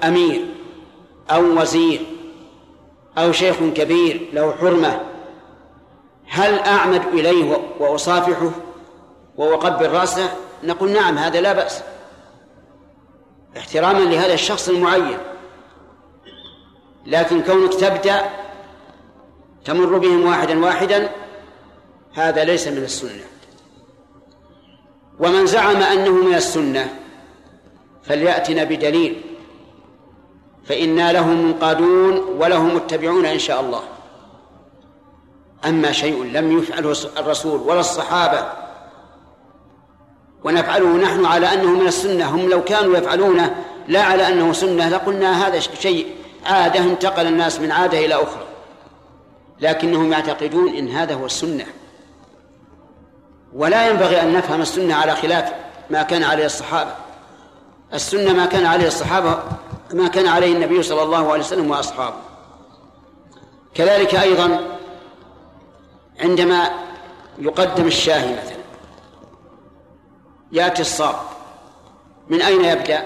A: أمير أو وزير أو شيخ كبير له حرمة هل أعمد إليه وأصافحه وأقبل رأسه؟ نقول نعم هذا لا بأس. احتراما لهذا الشخص المعين. لكن كونك تبدأ تمر بهم واحدا واحدا هذا ليس من السنة. ومن زعم أنه من السنة فليأتنا بدليل. فإنا له منقادون وله متبعون إن شاء الله. أما شيء لم يفعله الرسول ولا الصحابة. ونفعله نحن على أنه من السنة. هم لو كانوا يفعلونه لا على أنه سنة لقلنا هذا شيء عادة انتقل الناس من عادة إلى أخرى. لكنهم يعتقدون إن هذا هو السنة. ولا ينبغي أن نفهم السنة على خلاف ما كان عليه الصحابة. السنة ما كان عليه الصحابة ما كان عليه النبي صلى الله عليه وسلم وأصحابه. كذلك أيضا عندما يقدم الشاهي مثلا يأتي الصاب. من أين يبدأ؟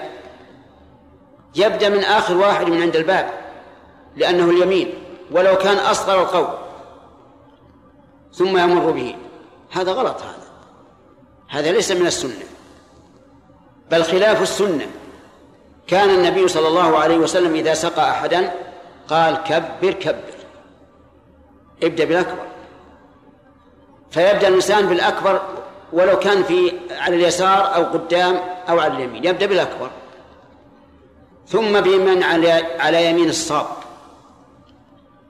A: يبدأ من آخر واحد من عند الباب لأنه اليمين ولو كان أصغر القوم. ثم يمر به. هذا غلط هذا. هذا ليس من السنة بل خلاف السنة. كان النبي صلى الله عليه وسلم إذا سقى أحدا قال كبر كبر ابدأ بالأكبر. فيبدأ الإنسان بالأكبر ولو كان في على اليسار أو قدام أو على اليمين يبدأ بالأكبر. ثم بمن على على يمين الصاب.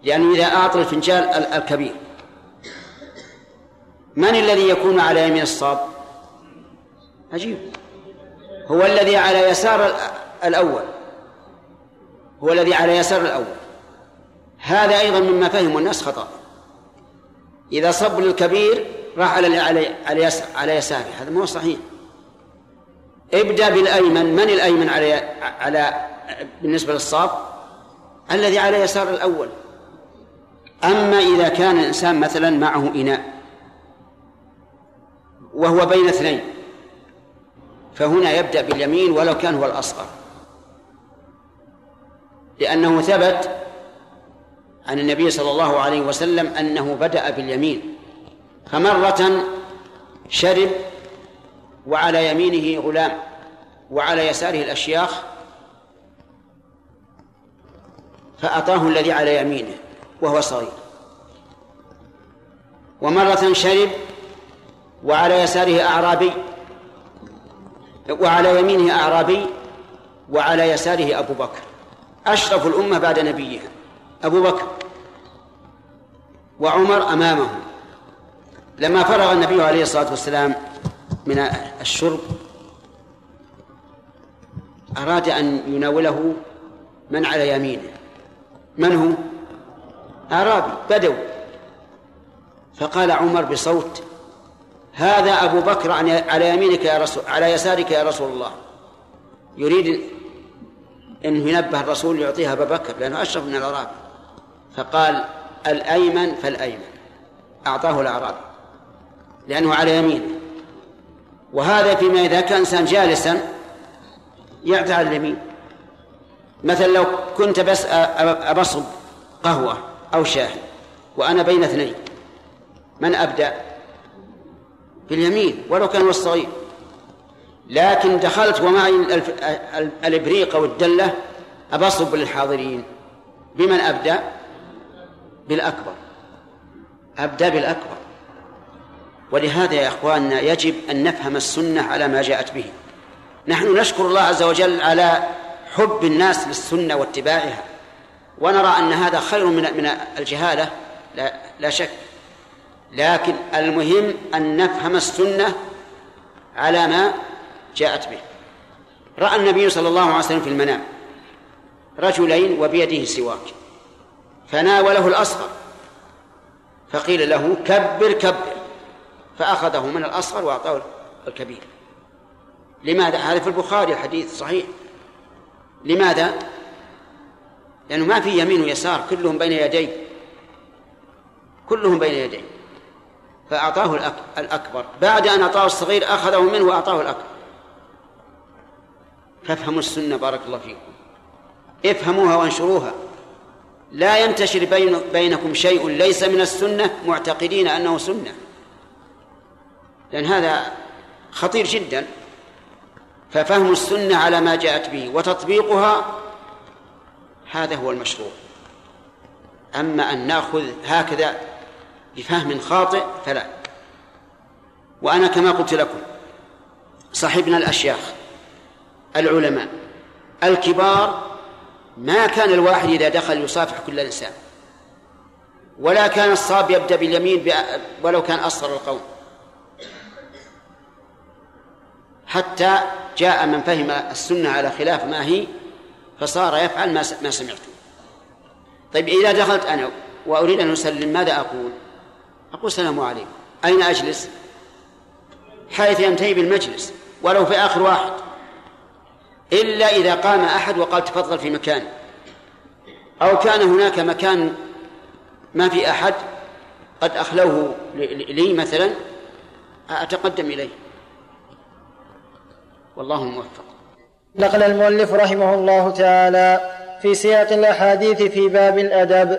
A: لأنه إذا أعطى الفنجان الكبير. من الذي يكون على يمين الصاب؟ عجيب. هو الذي على يسار الأول. هو الذي على يسار الأول. هذا أيضا مما فهمه الناس خطأ. إذا صب للكبير راح على على على, يساره. هذا ما هو صحيح. ابدأ بالأيمن. من الأيمن على على بالنسبة للصاب؟ الذي على يسار الأول. أما إذا كان الإنسان مثلا معه إناء وهو بين اثنين فهنا يبدأ باليمين ولو كان هو الأصغر. لأنه ثبت عن النبي صلى الله عليه وسلم أنه بدأ باليمين فمرة شرب وعلى يمينه غلام وعلى يساره الأشياخ فأعطاه الذي على يمينه وهو صغير. ومرة شرب وعلى يساره أعرابي وعلى يمينه أعرابي وعلى يساره أبو بكر. أشرف الأمة بعد نبيها. أبو بكر وعمر أمامه لما فرغ النبي عليه الصلاة والسلام من الشرب أراد أن يناوله من على يمينه. من هو؟ أعرابي بدوي فقال عمر بصوت هذا أبو بكر على يمينك يا رسول على يسارك يا رسول الله. يريد أنه ينبه الرسول يعطيها أبا بكر لأنه أشرف من الأعراب فقال الأيمن فالأيمن. أعطاه الأعراب لأنه على يمينه وهذا فيما إذا كان إنسان جالسا يعطي على اليمين. مثلا لو كنت بس أبصب قهوة أو شاي وأنا بين اثنين من أبدأ؟ باليمين ولو كان هو الصغير لكن دخلت ومعي الإبريق أو الدلة أبصب للحاضرين. بمن أبدأ؟ بالأكبر أبدأ بالأكبر. ولهذا يا إخواننا يجب أن نفهم السنة على ما جاءت به. نحن نشكر الله عز وجل على حب الناس للسنة واتباعها. ونرى أن هذا خير من من الجهالة لا, لا شك. لكن المهم أن نفهم السنة على ما جاءت به. رأى النبي صلى الله عليه وسلم في المنام رجلين وبيده سواك. فناوله الأصغر. فقيل له كبر كبر. فأخذه من الأصغر وأعطاه الكبير. لماذا؟ هذا في البخاري الحديث صحيح. لماذا؟ لأنه ما في يمين ويسار كلهم بين يديه. كلهم بين يديه. فأعطاه الأكبر. بعد أن أعطاه الصغير أخذه منه وأعطاه الأكبر. فافهموا السنة بارك الله فيكم. افهموها وانشروها. لا ينتشر بين بينكم شيء ليس من السنة معتقدين أنه سنة. لأن هذا خطير جدا. ففهم السنة على ما جاءت به وتطبيقها هذا هو المشروع. أما أن نأخذ هكذا بفهم خاطئ فلا. وأنا كما قلت لكم صاحبنا الأشياخ العلماء الكبار ما كان الواحد إذا دخل يصافح كل إنسان. ولا كان الصاب يبدأ باليمين ولو كان أصغر القوم. حتى جاء من فهم السنة على خلاف ما هي فصار يفعل ما سمعته طيب إذا دخلت أنا وأريد أن أسلم ماذا أقول؟ أقول السلام عليكم. أين أجلس؟ حيث ينتهي بالمجلس ولو في آخر واحد. إلا إذا قام أحد وقال تفضل في مكان. أو كان هناك مكان ما في أحد قد أخلوه لي مثلا أتقدم إليه. والله الموفق
B: نقل المؤلف رحمه الله تعالى في سياق الأحاديث في باب الأدب.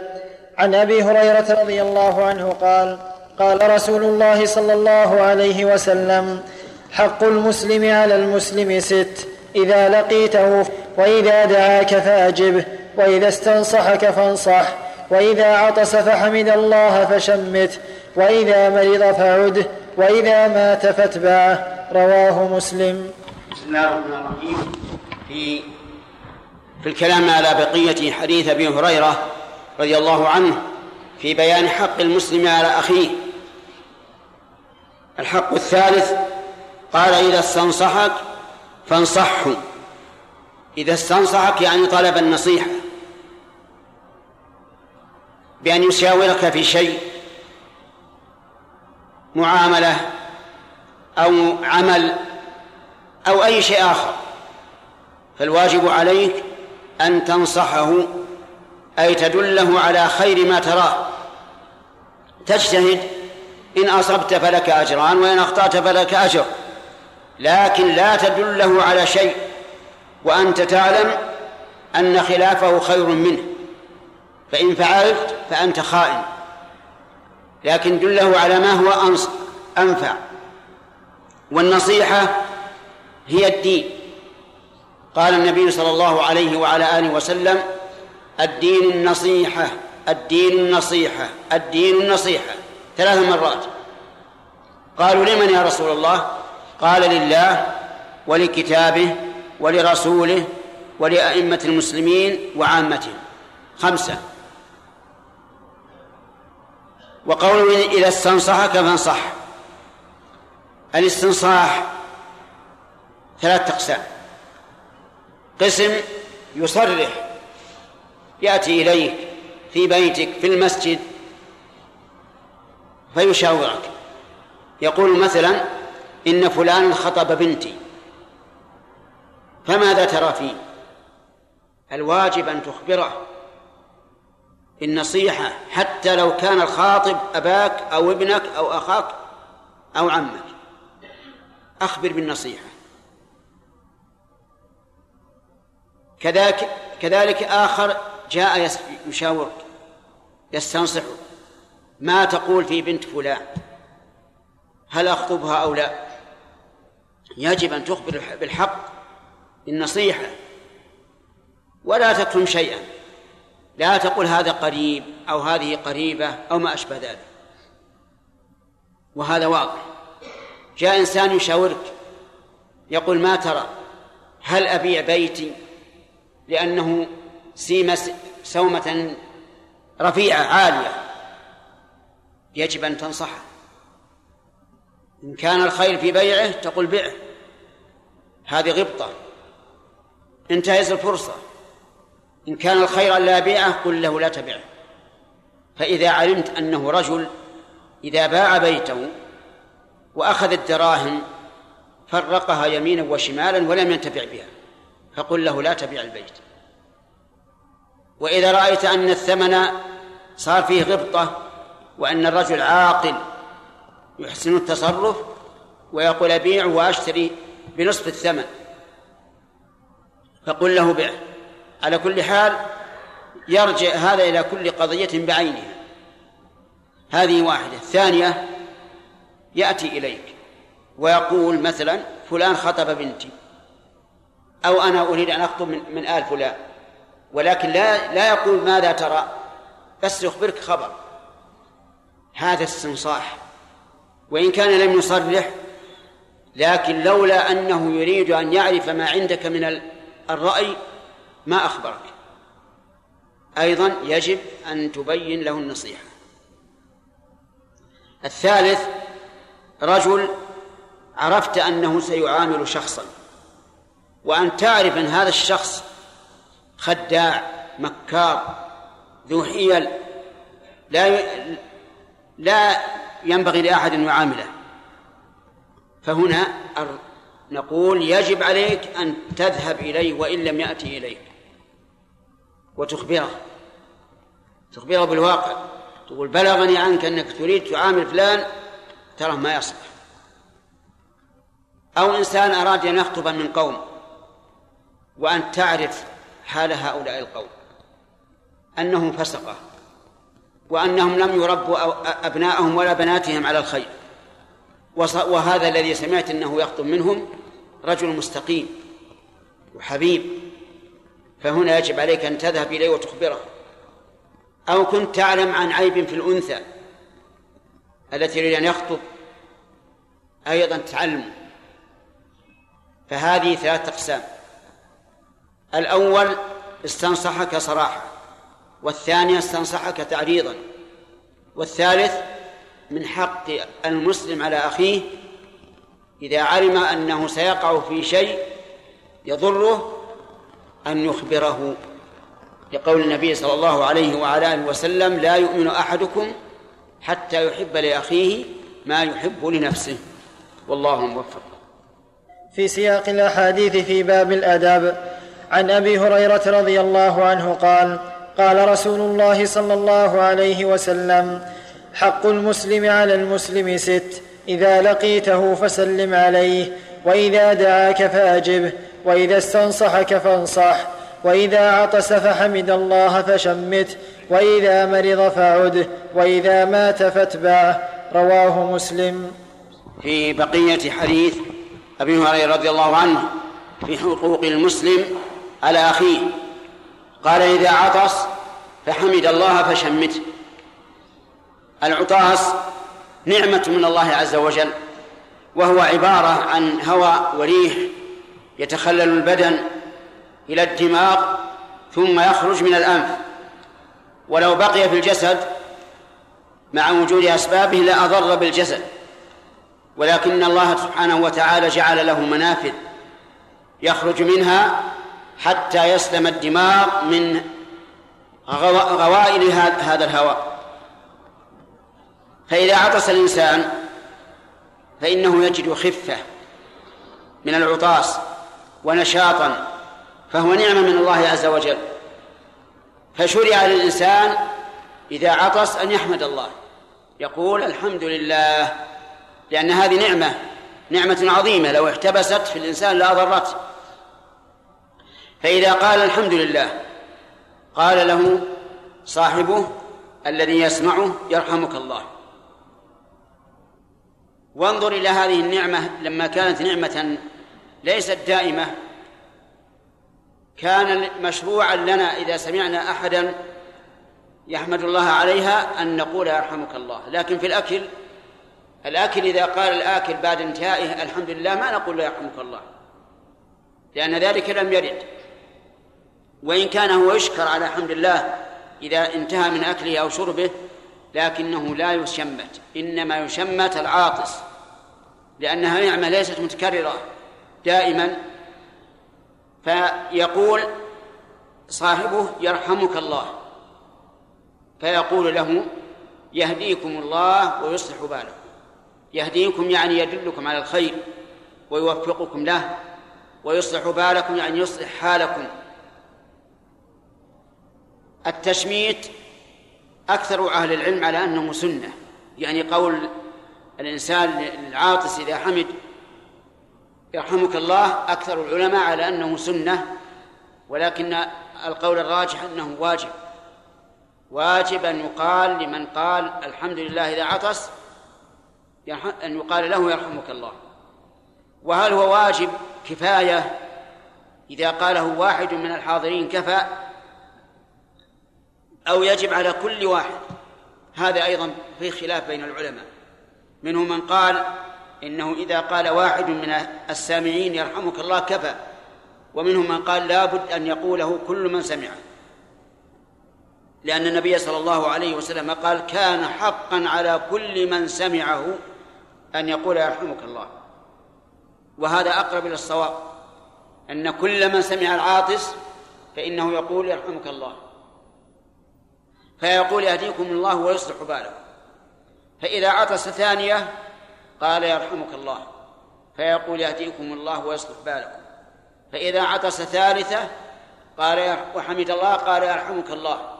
B: عن أبي هريرة رضي الله عنه قال قال رسول الله صلى الله عليه وسلم حق المسلم على المسلم ست. إذا لقيته وإذا دعاك فاجبه وإذا استنصحك فانصح وإذا عطس فحمد الله فشمت وإذا مرض فعده وإذا مات فاتبعه. رواه مسلم.
A: بسم الله الرحمن الرحيم. في في الكلام على بقية حديث أبي هريرة رضي الله عنه في بيان حق المسلم على أخيه. الحق الثالث قال إذا استنصحك فانصحه. إذا استنصحك يعني طلب النصيحة. بأن يشاورك في شيء. معاملة أو عمل أو أي شيء آخر. فالواجب عليك أن تنصحه أي تدله على خير ما تراه. تجتهد إن أصبت فلك أجران وإن أخطأت فلك أجر. لكن لا تدله على شيء وأنت تعلم أن خلافه خير منه. فإن فعلت فأنت خائن. لكن دله على ما هو أنفع. والنصيحة هي الدين. قال النبي صلى الله عليه وعلى آله وسلم الدين النصيحة الدين النصيحة الدين النصيحة. ثلاث مرات. قالوا لمن يا رسول الله؟ قال لله ولكتابه ولرسوله ولأئمة المسلمين وعامتهم خمسة. وقوله إذا استنصحك فانصح الاستنصاح ثلاثة أقسام. قسم يصرح يأتي إليك في بيتك في المسجد فيشاورك. يقول مثلا إن فلان خطب بنتي. فماذا ترى فيه؟ الواجب أن تخبره. النصيحة حتى لو كان الخاطب أباك أو ابنك أو أخاك أو عمك. أخبر بالنصيحة. كذلك كذلك آخر جاء يشاورك يستنصحك. ما تقول في بنت فلان؟ هل أخطبها أو لا؟ يجب أن تخبر بالحق بالنصيحة. ولا تكتم شيئا. لا تقول هذا قريب أو هذه قريبة أو ما أشبه ذلك. وهذا واضح. جاء إنسان يشاورك يقول ما ترى؟ هل أبيع بيتي؟ لأنه سيم سومة رفيعة عالية. يجب أن تنصحه. إن كان الخير في بيعه تقول بعه. هذه غبطة. انتهز الفرصة. إن كان الخير ألا يبيعه قل له لا تبعه فإذا علمت أنه رجل إذا باع بيته وأخذ الدراهم فرقها يمينا وشمالا ولم ينتفع بها فقل له لا تبيع البيت. وإذا رأيت أن الثمن صار فيه غبطة وأن الرجل عاقل يحسن التصرف ويقول أبيع وأشتري بنصف الثمن. فقل له بع على كل حال يرجع هذا إلى كل قضية بعينها. هذه واحدة. الثانية يأتي إليك ويقول مثلا فلان خطب بنتي. أو أنا أريد أن أخطب من, من آل فلان. ولكن لا لا يقول ماذا ترى. بس يخبرك خبر. هذا استنصاح. وإن كان لم يصرح لكن لولا أنه يريد أن يعرف ما عندك من الرأي ما أخبرك. أيضا يجب أن تبين له النصيحة. الثالث رجل عرفت أنه سيعامل شخصا وأن تعرف أن هذا الشخص خداع مكار ذو حيل لا لا ينبغي لأحد أن يعامله. فهنا نقول يجب عليك أن تذهب إليه وإن لم يأتي إليك. وتخبره. تخبره بالواقع. تقول بلغني عنك أنك تريد تعامل فلان ترى ما يصلح. أو إنسان أراد أن يخطب من قوم وأن تعرف حال هؤلاء القوم. أنهم فسقة. وأنهم لم يربوا أبناءهم ولا بناتهم على الخير. وهذا الذي سمعت أنه يخطب منهم رجل مستقيم وحبيب فهنا يجب عليك أن تذهب إليه وتخبره. أو كنت تعلم عن عيب في الأنثى التي يريد أن يخطب أيضا تعلم فهذه ثلاثة أقسام. الأول استنصحك صراحة والثاني استنصحك تعريضا والثالث من حق المسلم على أخيه إذا علم أنه سيقع في شيء يضره أن يخبره لقول النبي صلى الله عليه وعلى آله وسلم لا يؤمن أحدكم حتى يحب لأخيه ما يحب لنفسه. والله موفق.
B: في سياق الأحاديث في باب الأدب عن أبي هريرة رضي الله عنه قال قال رسول الله صلى الله عليه وسلم حق المسلم على المسلم ست. إذا لقيته فسلم عليه وإذا دعاك فاجبه وإذا استنصحك فانصح وإذا عطس فحمد الله فشمته وإذا مرض فعده وإذا مات فاتبعه رواه مسلم.
A: في بقية حديث أبي هريرة رضي الله عنه في حقوق المسلم على أخيه قال إذا عطس فحمد الله فشمته العطاس نعمة من الله عز وجل وهو عبارة عن هواء وريح يتخلل البدن إلى الدماغ ثم يخرج من الأنف. ولو بقي في الجسد مع وجود أسبابه لأضر بالجسد. ولكن الله سبحانه وتعالى جعل له منافذ يخرج منها حتى يسلم الدماغ من غوائل هذا الهواء. فإذا عطس الإنسان فإنه يجد خفة من العطاس ونشاطا فهو نعمة من الله عز وجل. فشرع للإنسان إذا عطس أن يحمد الله. يقول الحمد لله لأن هذه نعمة نعمة عظيمة. لو احتبست في الإنسان لأضرته فإذا قال الحمد لله قال له صاحبه الذي يسمعه يرحمك الله. وانظر إلى هذه النعمة لما كانت نعمة ليست دائمة كان مشروعا لنا إذا سمعنا أحدا يحمد الله عليها أن نقول يرحمك الله. لكن في الأكل الأكل إذا قال الآكل بعد انتهائه الحمد لله ما نقول له يرحمك الله لأن ذلك لم يرد. وإن كان هو يشكر على حمد الله إذا انتهى من أكله أو شربه لكنه لا يشمت إنما يشمت العاطس لأنها نعمة ليست متكررة دائما. فيقول صاحبه يرحمك الله فيقول له يهديكم الله ويصلح بالكم. يهديكم يعني يدلكم على الخير ويوفقكم له ويصلح بالكم يعني يصلح حالكم. التشميت أكثر أهل العلم على أنه سنة. يعني قول الإنسان العاطس إذا حمد يرحمك الله أكثر العلماء على أنه سنة ولكن القول الراجح أنه واجب. واجب أن يقال لمن قال الحمد لله إذا عطس أن يقال له يرحمك الله. وهل هو واجب؟ كفاية. إذا قاله واحد من الحاضرين كفى أو يجب على كل واحد. هذا أيضا في خلاف بين العلماء. منهم من قال إنه إذا قال واحد من السامعين يرحمك الله كفى. ومنهم من قال لابد أن يقوله كل من سمعه لأن النبي صلى الله عليه وسلم قال كان حقا على كل من سمعه أن يقول يرحمك الله. وهذا أقرب إلى الصواب. أن كل من سمع العاطس فإنه يقول يرحمك الله. فيقول يهديكم الله ويصلح باله فإذا عطس ثانية قال يرحمك الله. فيقول يهديكم الله ويصلح بالكم. فإذا عطس ثالثة قال وحمد الله قال يرحمك الله.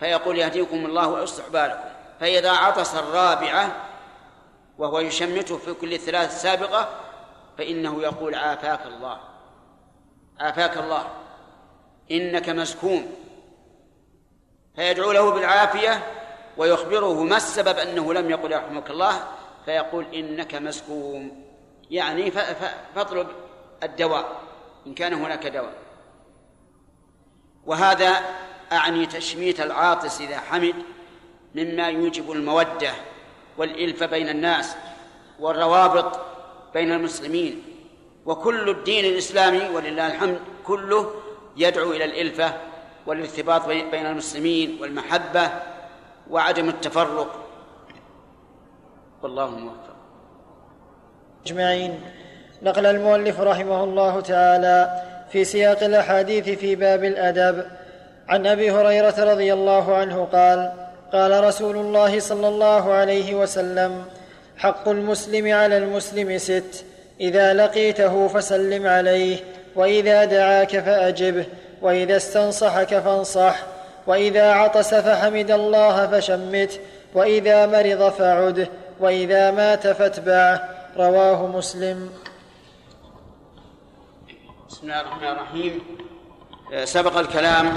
A: فيقول يهديكم الله ويصلح بالكم. فإذا عطس الرابعة وهو يشمته في كل الثلاث السابقة فإنه يقول عافاك الله. عافاك الله. إنك مسكون. فيدعو له بالعافية ويخبره ما السبب أنه لم يقل يرحمك الله فيقول إنك مسكوم. يعني فاطلب الدواء إن كان هناك دواء. وهذا أعني تشميت العاطس إذا حمد مما يوجب المودة والإلفة بين الناس والروابط بين المسلمين. وكل الدين الإسلامي ولله الحمد كله يدعو إلى الإلفة والارتباط بين المسلمين والمحبة وعدم التفرق. والله موفق.
B: أجمعين. نقل المؤلف رحمه الله تعالى في سياق الأحاديث في باب الأدب. عن أبي هريرة رضي الله عنه قال قال رسول الله صلى الله عليه وسلم حق المسلم على المسلم ست إذا لقيته فسلم عليه وإذا دعاك فأجبه وإذا استنصحك فانصح وإذا عطس فحمد الله فشمته وإذا مرض فعده وإذا مات فاتبعه رواه مسلم.
A: بسم الله الرحمن الرحيم. سبق الكلام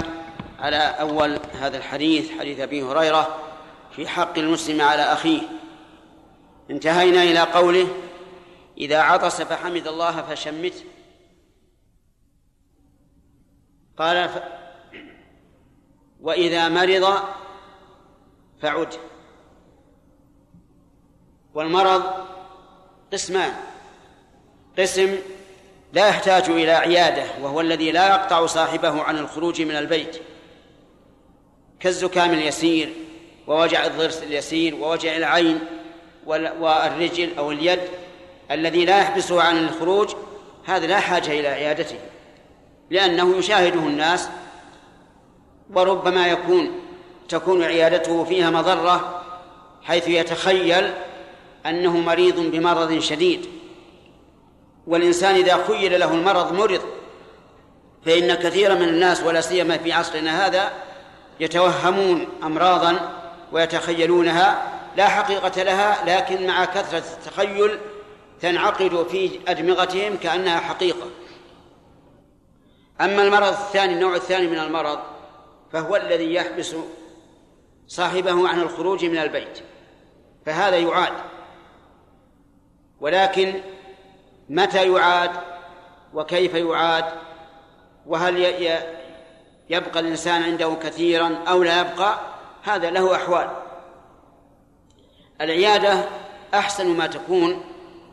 A: على أول هذا الحديث حديث أبي هريرة في حق المسلم على أخيه. انتهينا إلى قوله إذا عطس فحمد الله فشمته قال ف... وإذا مرض فعد. والمرض قسمان. قسم لا يحتاج إلى عيادة وهو الذي لا يقطع صاحبه عن الخروج من البيت. كالزكام اليسير ووجع الضرس اليسير ووجع العين والرجل أو اليد الذي لا يحبسه عن الخروج هذا لا حاجة إلى عيادته. لأنه يشاهده الناس وربما يكون تكون عيادته فيها مضرة حيث يتخيل أنه مريض بمرض شديد. والإنسان إذا خيل له المرض مرض فإن كثيرا من الناس ولا سيما في عصرنا هذا يتوهمون أمراضا ويتخيلونها لا حقيقة لها لكن مع كثرة التخيل تنعقد في أدمغتهم كأنها حقيقة. أما المرض الثاني النوع الثاني من المرض فهو الذي يحبس صاحبه عن الخروج من البيت فهذا يعاد. ولكن متى يعاد؟ وكيف يعاد؟ وهل يبقى الإنسان عنده كثيرا أو لا يبقى؟ هذا له أحوال. العيادة أحسن ما تكون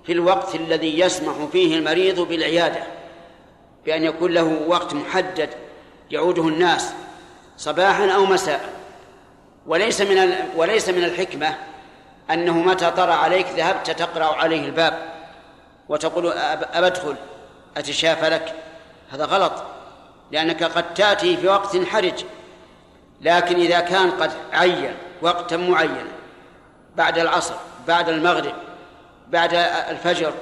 A: في الوقت الذي يسمح فيه المريض بالعيادة. بأن يكون له وقت محدد يعوده الناس صباحا أو مساء. وليس من وليس من الحكمة أنه متى طرى عليك ذهبت تقرأ عليه الباب وتقول أبدخل أتشافى لك؟ هذا غلط لأنك قد تأتي في وقت حرج. لكن إذا كان قد عين وقتا معينا بعد العصر بعد المغرب بعد الفجر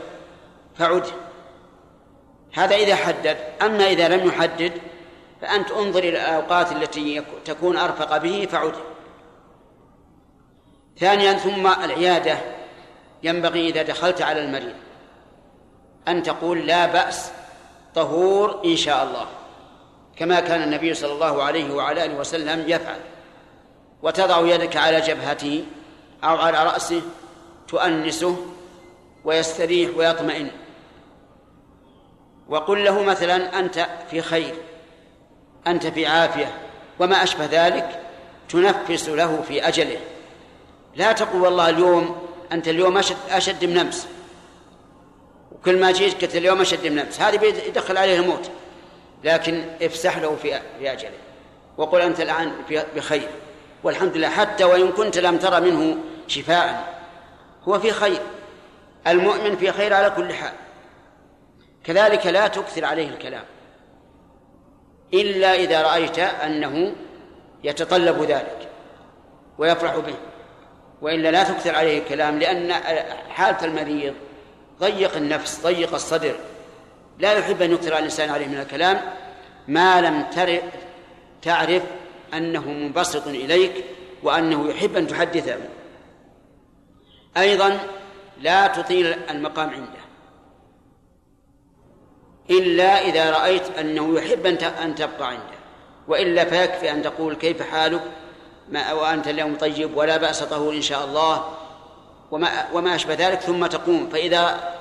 A: فعد. هذا إذا حدد. أما إذا لم يحدد فأنت انظر إلى الأوقات التي تكون أرفق به فعد. ثانيا ثم العيادة. ينبغي إذا دخلت على المريض أن تقول لا بأس طهور إن شاء الله كما كان النبي صلى الله عليه وعلى آله وسلم يفعل. وتضع يدك على جبهته أو على رأسه تؤنسه ويستريح ويطمئن. وقل له مثلا أنت في خير أنت في عافية وما أشبه ذلك تنفس له في أجله. لا تقول والله اليوم أنت اليوم أشد, أشد من أمس. وكل ما جيت قلت اليوم أشد من أمس. هذه يدخل عليه الموت. لكن افسح له في في أجله. وقل أنت الآن بخير. والحمد لله حتى وإن كنت لم ترى منه شفاء. هو في خير. المؤمن في خير على كل حال. كذلك لا تكثر عليه الكلام. إلا إذا رأيت أنه يتطلب ذلك ويفرح به. وإلا لا تكثر عليه الكلام لأن حالة المريض ضيق النفس ضيق الصدر. لا يحب أن يكثر الإنسان عليه من الكلام ما لم تعرف أنه منبسط إليك وأنه يحب أن تحدثه. أيضا لا تطيل المقام عنده. إلا إذا رأيت أنه يحب أن تبقى عنده وإلا فيكفي أن تقول كيف حالك؟ ما وأنت اليوم طيب ولا بأس طهور إن شاء الله وما, وما أشبه ذلك ثم تقوم. فإذا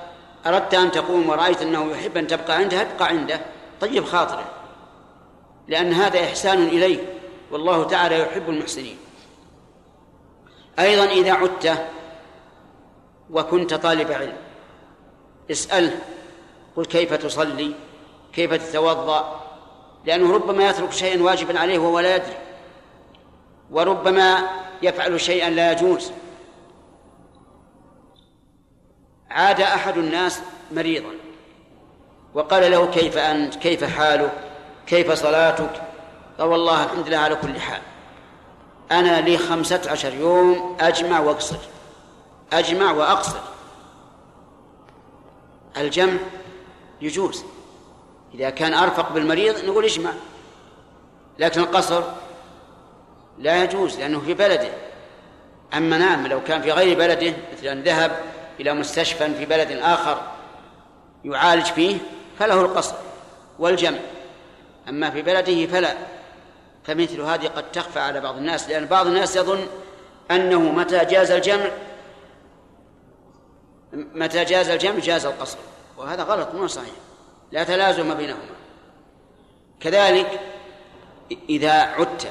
A: أردت أن تقوم ورأيت أنه يحب أن تبقى عنده ابقى عنده. طيب خاطره لأن هذا إحسان إليه والله تعالى يحب المحسنين. أيضا إذا عدت وكنت طالب علم اسأله قل كيف تصلي؟ كيف تتوضأ؟ لأنه ربما يترك شيئا واجبا عليه وهو لا يدري. وربما يفعل شيئا لا يجوز. عاد أحد الناس مريضا. وقال له كيف أنت؟ كيف حالك؟ كيف صلاتك؟ قال والله الحمد لله على كل حال. أنا لي خمسة عشر يوم أجمع وأقصر. أجمع وأقصر. الجمع يجوز. إذا كان أرفق بالمريض نقول اجمع. لكن القصر لا يجوز لأنه في بلده. أما نعم لو كان في غير بلده مثل أن ذهب إلى مستشفى في بلد آخر يعالج فيه فله القصر والجمع. أما في بلده فلا. فمثل هذه قد تخفى على بعض الناس لأن بعض الناس يظن أنه متى جاز الجمع متى جاز الجمع جاز القصر. وهذا غلط مو صحيح. لا تلازم بينهما. كذلك إذا عدت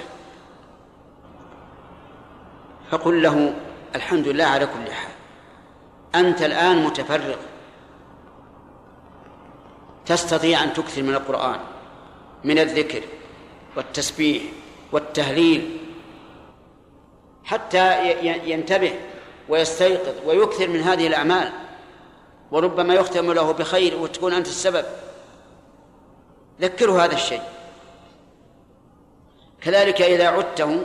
A: فقل له الحمد لله على كل حال. أنت الآن متفرغ تستطيع أن تكثر من القرآن من الذكر والتسبيح والتهليل حتى ينتبه ويستيقظ ويكثر من هذه الأعمال. وربما يختم له بخير وتكون أنت السبب. ذكره هذا الشيء. كذلك إذا عدته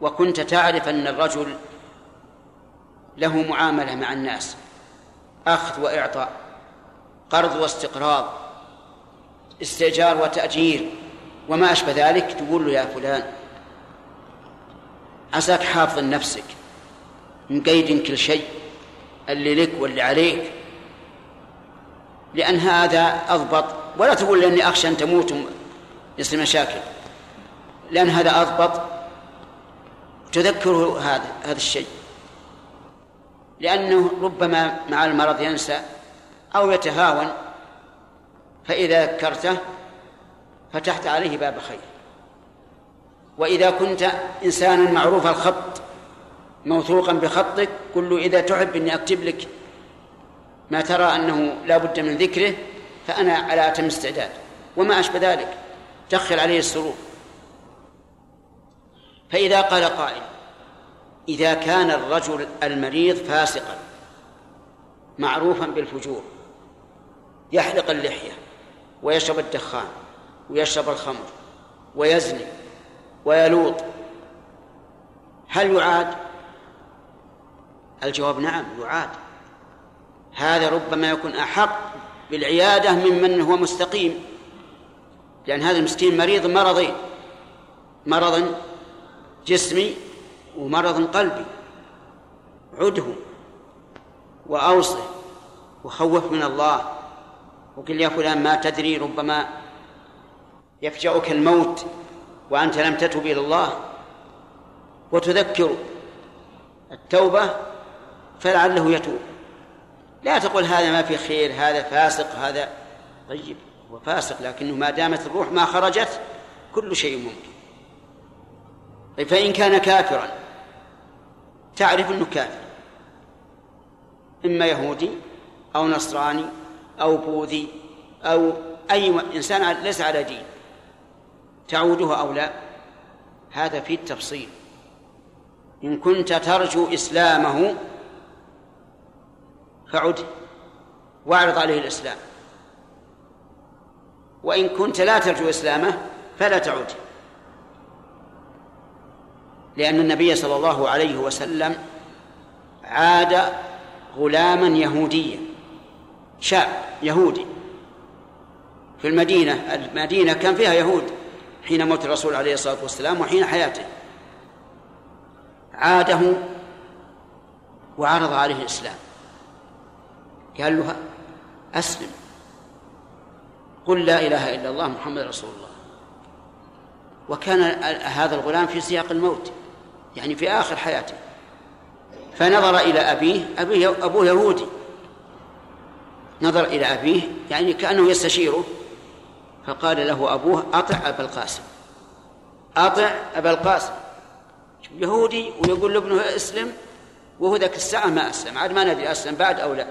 A: وكنت تعرف أن الرجل له معاملة مع الناس أخذ وإعطاء قرض واستقراض استئجار وتأجير وما أشبه ذلك تقول له يا فلان عساك حافظ نفسك مقيد كل شيء. اللي لك واللي عليك؟ لأن هذا أضبط ولا تقول لأني أخشى أن تموت يصير مشاكل. لأن هذا أضبط. تذكره هذا هذا الشيء. لأنه ربما مع المرض ينسى أو يتهاون فإذا ذكرته فتحت عليه باب خير. وإذا كنت إنسانا معروف الخط موثوقا بخطك قل له إذا تحب أني أكتب لك ما ترى أنه لا بد من ذكره فأنا على أتم استعداد. وما أشبه ذلك. دخل عليه السرور. فإذا قال قائل إذا كان الرجل المريض فاسقا معروفا بالفجور يحلق اللحية ويشرب الدخان ويشرب الخمر ويزني ويلوط هل يعاد؟ الجواب نعم يعاد. هذا ربما يكون أحق بالعيادة ممن هو مستقيم. لأن هذا المسكين مريض مرضين مرض جسمي ومرض قلبي. عده وأوصه وخوف من الله. وقل يا فلان ما تدري ربما يفجأك الموت وأنت لم تتب إلى الله. وتذكر التوبة فلعله يتوب. لا تقول هذا ما في خير هذا فاسق هذا طيب هو فاسق لكنه ما دامت الروح ما خرجت كل شيء ممكن. طيب فإن كان كافرا تعرف أنه كافر. إما يهودي أو نصراني أو بوذي أو أي إنسان ليس على دين. تعوده أو لا هذا في التفصيل. إن كنت ترجو إسلامه فعد واعرض عليه الإسلام. وإن كنت لا ترجو إسلامه فلا تعد. لأن النبي صلى الله عليه وسلم عاد غلاما يهوديا شاب يهودي. في المدينة المدينة كان فيها يهود حين موت الرسول عليه الصلاة والسلام وحين حياته. عاده وعرض عليه الإسلام. قال له أسلم. قل لا إله إلا الله محمد رسول الله. وكان هذا الغلام في سياق الموت يعني في آخر حياته. فنظر إلى أبيه أبيه أبوه يهودي. نظر إلى أبيه يعني كأنه يستشيره. فقال له أبوه أطع أبا القاسم. أطع أبا القاسم. يهودي ويقول لابنه اسلم وهو ذاك الساعة ما أسلم عاد ما ندري أسلم بعد أو لا.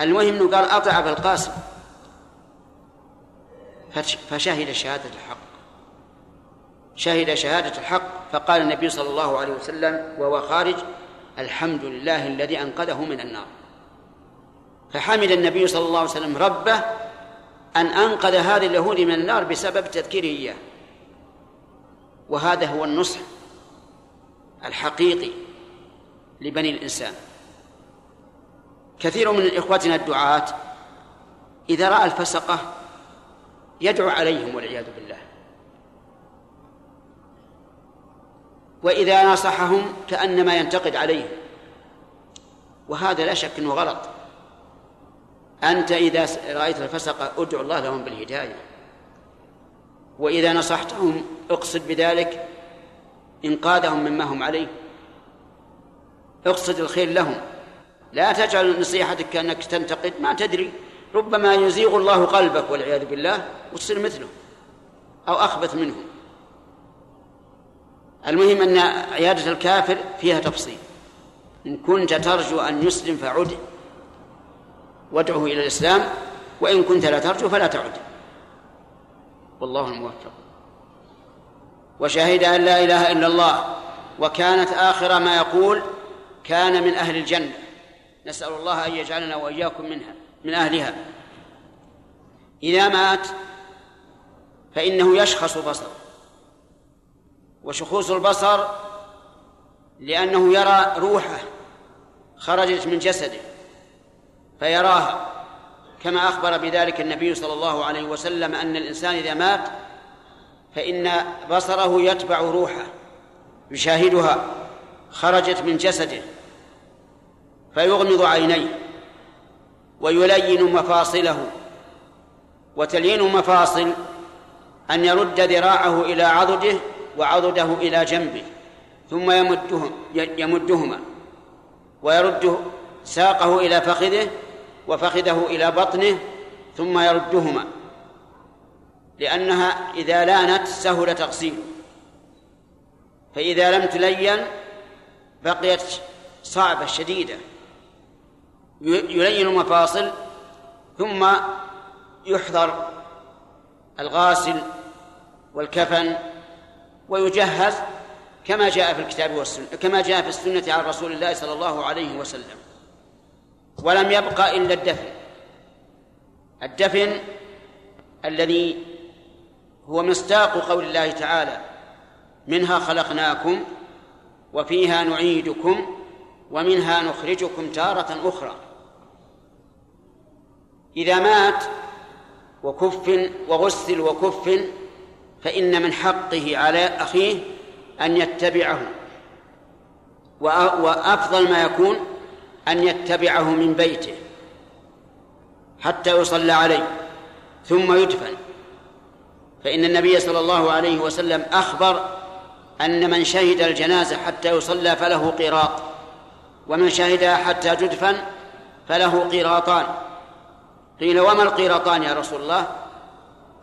A: المهم أنه قال أطع أبا القاسم. فشهد شهادة الحق. شهد شهادة الحق. فقال النبي صلى الله عليه وسلم وهو خارج الحمد لله الذي أنقذه من النار. فحمد النبي صلى الله عليه وسلم ربه أن أنقذ هذا اليهود من النار بسبب تذكيره إياه. وهذا هو النصح الحقيقي لبني الإنسان. كثير من إخوتنا الدعاة إذا رأى الفسقة يدعو عليهم والعياذ بالله. وإذا نصحهم كأنما ينتقد عليهم وهذا لا شك أنه غلط. أنت إذا رأيت الفسقة ادعو الله لهم بالهداية. وإذا نصحتهم اقصد بذلك إنقاذهم مما هم عليه. اقصد الخير لهم. لا تجعل نصيحتك كأنك تنتقد ما تدري. ربما يزيغ الله قلبك والعياذ بالله وتصير مثله أو أخبث منه. المهم أن عيادة الكافر فيها تفصيل. إن كنت ترجو أن يسلم فعد وادعه إلى الإسلام وإن كنت لا ترجو فلا تعد. والله الموفق. وشهد أن لا إله إلا الله وكانت آخر ما يقول كان من أهل الجنة. نسأل الله أن يجعلنا وإياكم منها من أهلها. إذا مات فإنه يشخص بصره. وشخوص البصر لأنه يرى روحه خرجت من جسده فيراها. كما أخبر بذلك النبي صلى الله عليه وسلم أن الإنسان إذا مات فإن بصره يتبع روحه يشاهدها خرجت من جسده. فيغمض عينيه ويلين مفاصله وتليين مفاصل أن يرد ذراعه إلى عضده وعضده إلى جنبه ثم يمدهم يمدهما ويرد ساقه إلى فخذه وفخذه إلى بطنه ثم يردهما لأنها إذا لانت سهل تغسيله فإذا لم تلين بقيت صعبة شديدة. يلين المفاصل ثم يحضر الغاسل والكفن ويجهز كما جاء في الكتاب والسنة كما جاء في السنة عن رسول الله صلى الله عليه وسلم. ولم يبقى إلا الدفن. الدفن الذي هو مصداق قول الله تعالى منها خلقناكم وفيها نعيدكم ومنها نخرجكم تارة أخرى. إذا مات وكف وغسل وكف فإن من حقه على أخيه أن يتبعه. وأفضل ما يكون أن يتبعه من بيته حتى يصلى عليه ثم يدفن. فإن النبي صلى الله عليه وسلم أخبر أن من شهد الجنازة حتى يصلى فله قيراط ومن شهدها حتى تدفن فله قيراطان قيل وما القيراطان يا رسول الله؟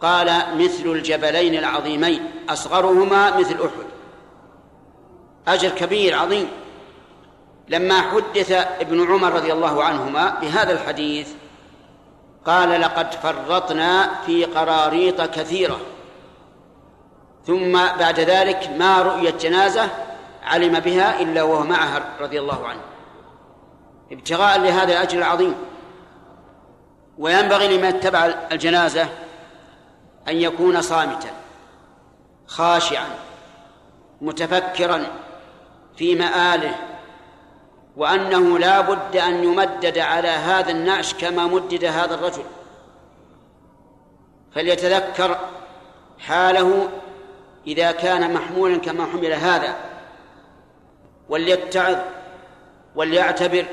A: قال مثل الجبلين العظيمين أصغرهما مثل أحد. أجر كبير عظيم. لما حدث ابن عمر رضي الله عنهما بهذا الحديث قال لقد فرطنا في قراريط كثيرة. ثم بعد ذلك ما رؤيت جنازة علم بها إلا وهو معها رضي الله عنه. ابتغاء لهذا الأجر العظيم وينبغي لمن اتبع الجنازة أن يكون صامتا خاشعا متفكرا في مآله وأنه لا بد أن يمدد على هذا النعش كما مدد هذا الرجل. فليتذكر حاله إذا كان محمولا كما حمل هذا وليتعظ وليعتبر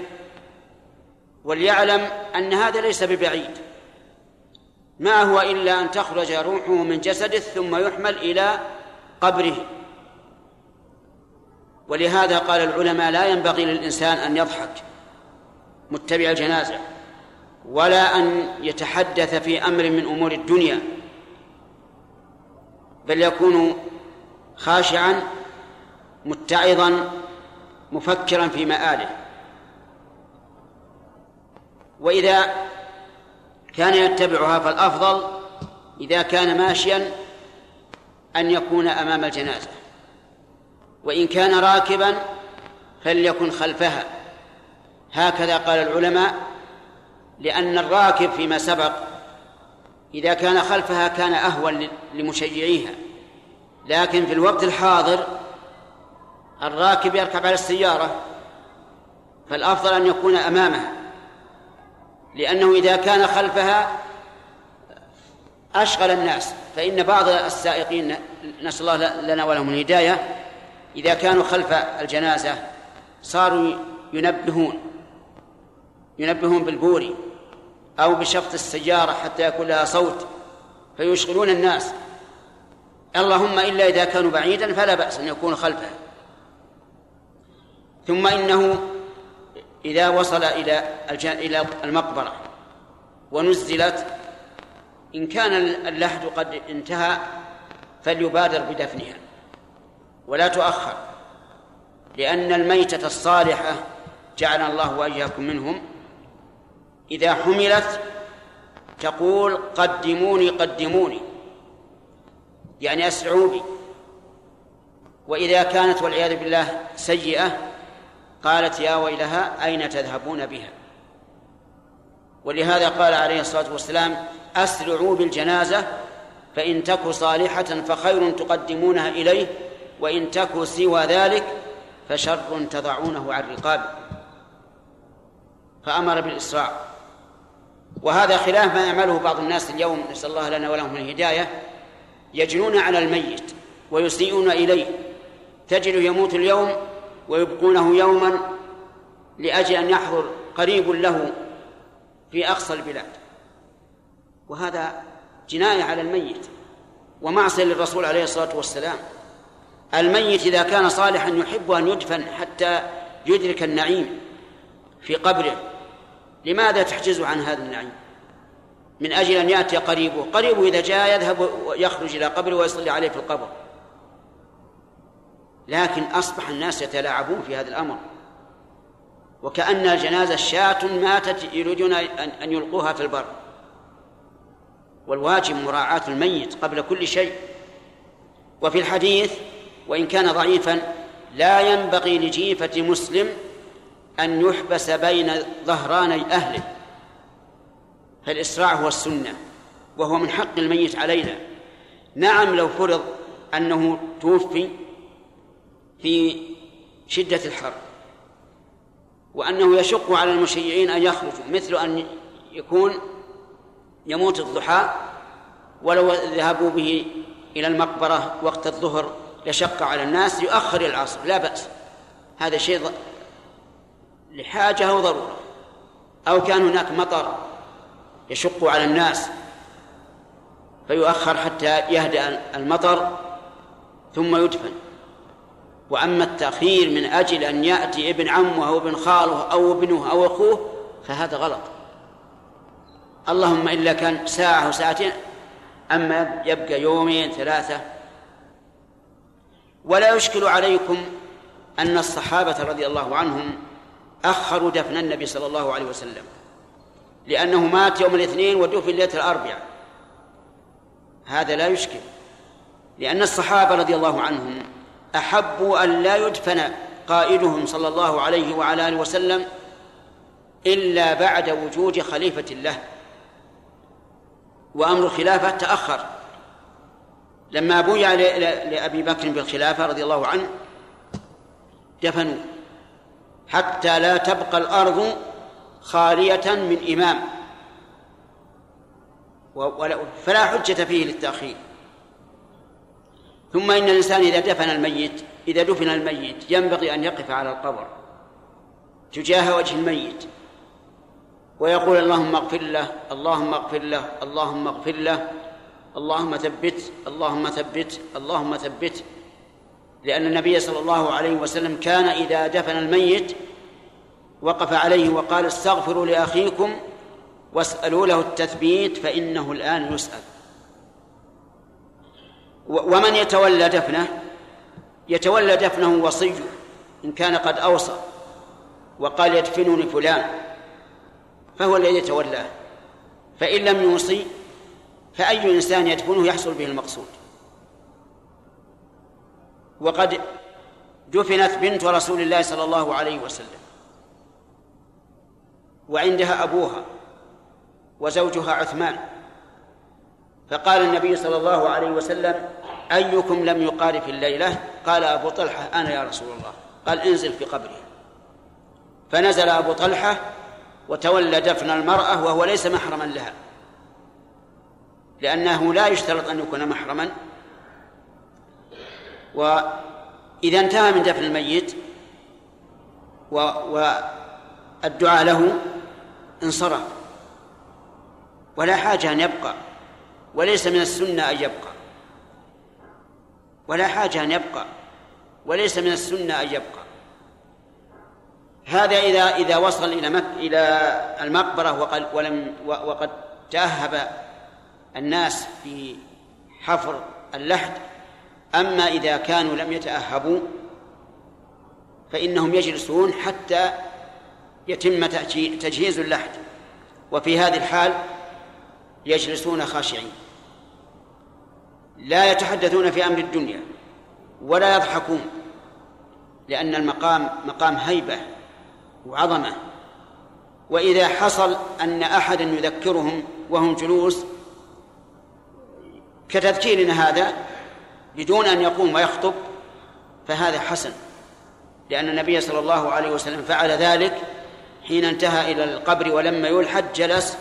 A: وليعلم أن هذا ليس ببعيد. ما هو إلا أن تخرج روحه من جسده ثم يحمل إلى قبره. ولهذا قال العلماء لا ينبغي للإنسان أن يضحك متبع الجنازة ولا أن يتحدث في أمر من أمور الدنيا بل يكون خاشعا متعظا مفكرا في مآله. وإذا كان يتبعها فالأفضل إذا كان ماشيا أن يكون أمام الجنازة وإن كان راكبا فليكن خلفها. هكذا قال العلماء لأن الراكب فيما سبق إذا كان خلفها كان أهون لمشيعيها لكن في الوقت الحاضر الراكب يركب على السيارة فالأفضل أن يكون أمامها. لأنه إذا كان خلفها أشغل الناس فإن بعض السائقين نسأل الله لنا ولهم الهداية إذا كانوا خلف الجنازة صاروا ينبهون ينبهون بالبوري أو بشفط السيارة حتى يكون لها صوت فيشغلون الناس. اللهم إلا إذا كانوا بعيدا فلا بأس أن يكونوا خلفه. ثم إنه إذا وصل إلى إلى المقبرة ونزلت إن كان اللحد قد انتهى فليبادر بدفنها. ولا تؤخر لأن الميتة الصالحة جعلنا الله وإياكم منهم. إذا حملت تقول قدموني قدموني يعني أسرعوا بي. وإذا كانت والعياذ بالله سيئة قالت يا ويلها أين تذهبون بها؟ ولهذا قال عليه الصلاة والسلام أسرعوا بالجنازة فإن تك صالحة فخير تقدمونها إليه وإن تك سوى ذلك فشر تضعونه عن رقابه فأمر بالإسراع. وهذا خلاف ما يعمله بعض الناس اليوم نسأل الله لنا ولهم الهداية يجنون على الميت ويسيئون إليه. تجد يموت اليوم ويبقونه يوما لأجل أن يحضر قريب له في أقصى البلاد. وهذا جناية على الميت ومعصية للرسول عليه الصلاة والسلام. الميت إذا كان صالحا يحب أن يدفن حتى يدرك النعيم في قبره. لماذا تحجزه عن هذا النعيم؟ من أجل أن يأتي قريبه. قريبه إذا جاء يذهب يخرج إلى قبره ويصلي عليه في القبر. لكن أصبح الناس يتلاعبون في هذا الأمر. وكأن الجنازة شاة ماتت يريدون أن يلقوها في البر. والواجب مراعاة الميت قبل كل شيء. وفي الحديث وإن كان ضعيفا لا ينبغي لجيفة مسلم أن يحبس بين ظهراني أهله. فالإسراع هو السنة وهو من حق الميت علينا. نعم لو فرض أنه توفي في شدة الحر وأنه يشق على المشيعين أن يخرجوا مثل أن يكون يموت الضحى ولو ذهبوا به إلى المقبرة وقت الظهر لشق على الناس يؤخر العصر لا بأس. هذا شيء لحاجة أو ضرورة. أو كان هناك مطر يشق على الناس فيؤخر حتى يهدأ المطر ثم يدفن. وأما التأخير من أجل أن يأتي ابن عمه أو ابن خاله أو ابنه أو أخوه فهذا غلط. اللهم إلا كان ساعة أو ساعتين أما يبقى يومين ثلاثة. ولا يشكل عليكم أن الصحابة رضي الله عنهم أخروا دفن النبي صلى الله عليه وسلم لأنه مات يوم الاثنين ودفن ليلة الأربعاء. هذا لا يشكل لأن الصحابة رضي الله عنهم أحبوا أن لا يدفن قائدهم صلى الله عليه وعلى آله وسلم إلا بعد وجود خليفة له وأمر الخلافة تأخر. لما بويع لأبي بكر بالخلافة رضي الله عنه دفنوا حتى لا تبقى الأرض خالية من إمام فلا حجة فيه للتأخير. ثم إن الإنسان إذا دفن الميت إذا دفن الميت ينبغي أن يقف على القبر تجاه وجه الميت. ويقول اللهم اغفر له اللهم اغفر له اللهم اغفر له اللهم ثبت اللهم ثبت اللهم ثبت. لأن النبي صلى الله عليه وسلم كان إذا دفن الميت وقف عليه وقال استغفروا لأخيكم واسألوا له التثبيت فإنه الآن يسأل. ومن يتولى دفنه يتولى دفنه وصيه إن كان قد أوصى وقال يدفنني فلان فهو الذي يتولاه. فإن لم يوصي فأي إنسان يدفنه يحصل به المقصود. وقد دفنت بنت رسول الله صلى الله عليه وسلم وعندها أبوها وزوجها عثمان. فقال النبي صلى الله عليه وسلم أيكم لم يقارف الليلة؟ قال أبو طلحة أنا يا رسول الله. قال انزل في قبره فنزل أبو طلحة وتولى دفن المرأة وهو ليس محرما لها. لأنه لا يشترط أن يكون محرما. وإذا انتهى من دفن الميت والدعاء له انصرف. ولا حاجة أن يبقى. وليس من السنة أن يبقى. ولا حاجة أن يبقى. وليس من السنة أن يبقى. هذا إذا إذا وصل إلى مك إلى المقبرة وقد ولم وقد تأهب الناس في حفر اللحد. أما إذا كانوا لم يتأهبوا فإنهم يجلسون حتى يتم تجهيز اللحد. وفي هذه الحال يجلسون خاشعين. لا يتحدثون في أمر الدنيا ولا يضحكون لأن المقام مقام هيبة وعظمة. وإذا حصل أن أحدا يذكرهم وهم جلوس كتذكيرنا هذا بدون أن يقوم ويخطب فهذا حسن لأن النبي صلى الله عليه وسلم فعل ذلك حين انتهى إلى القبر ولما يلحد جلس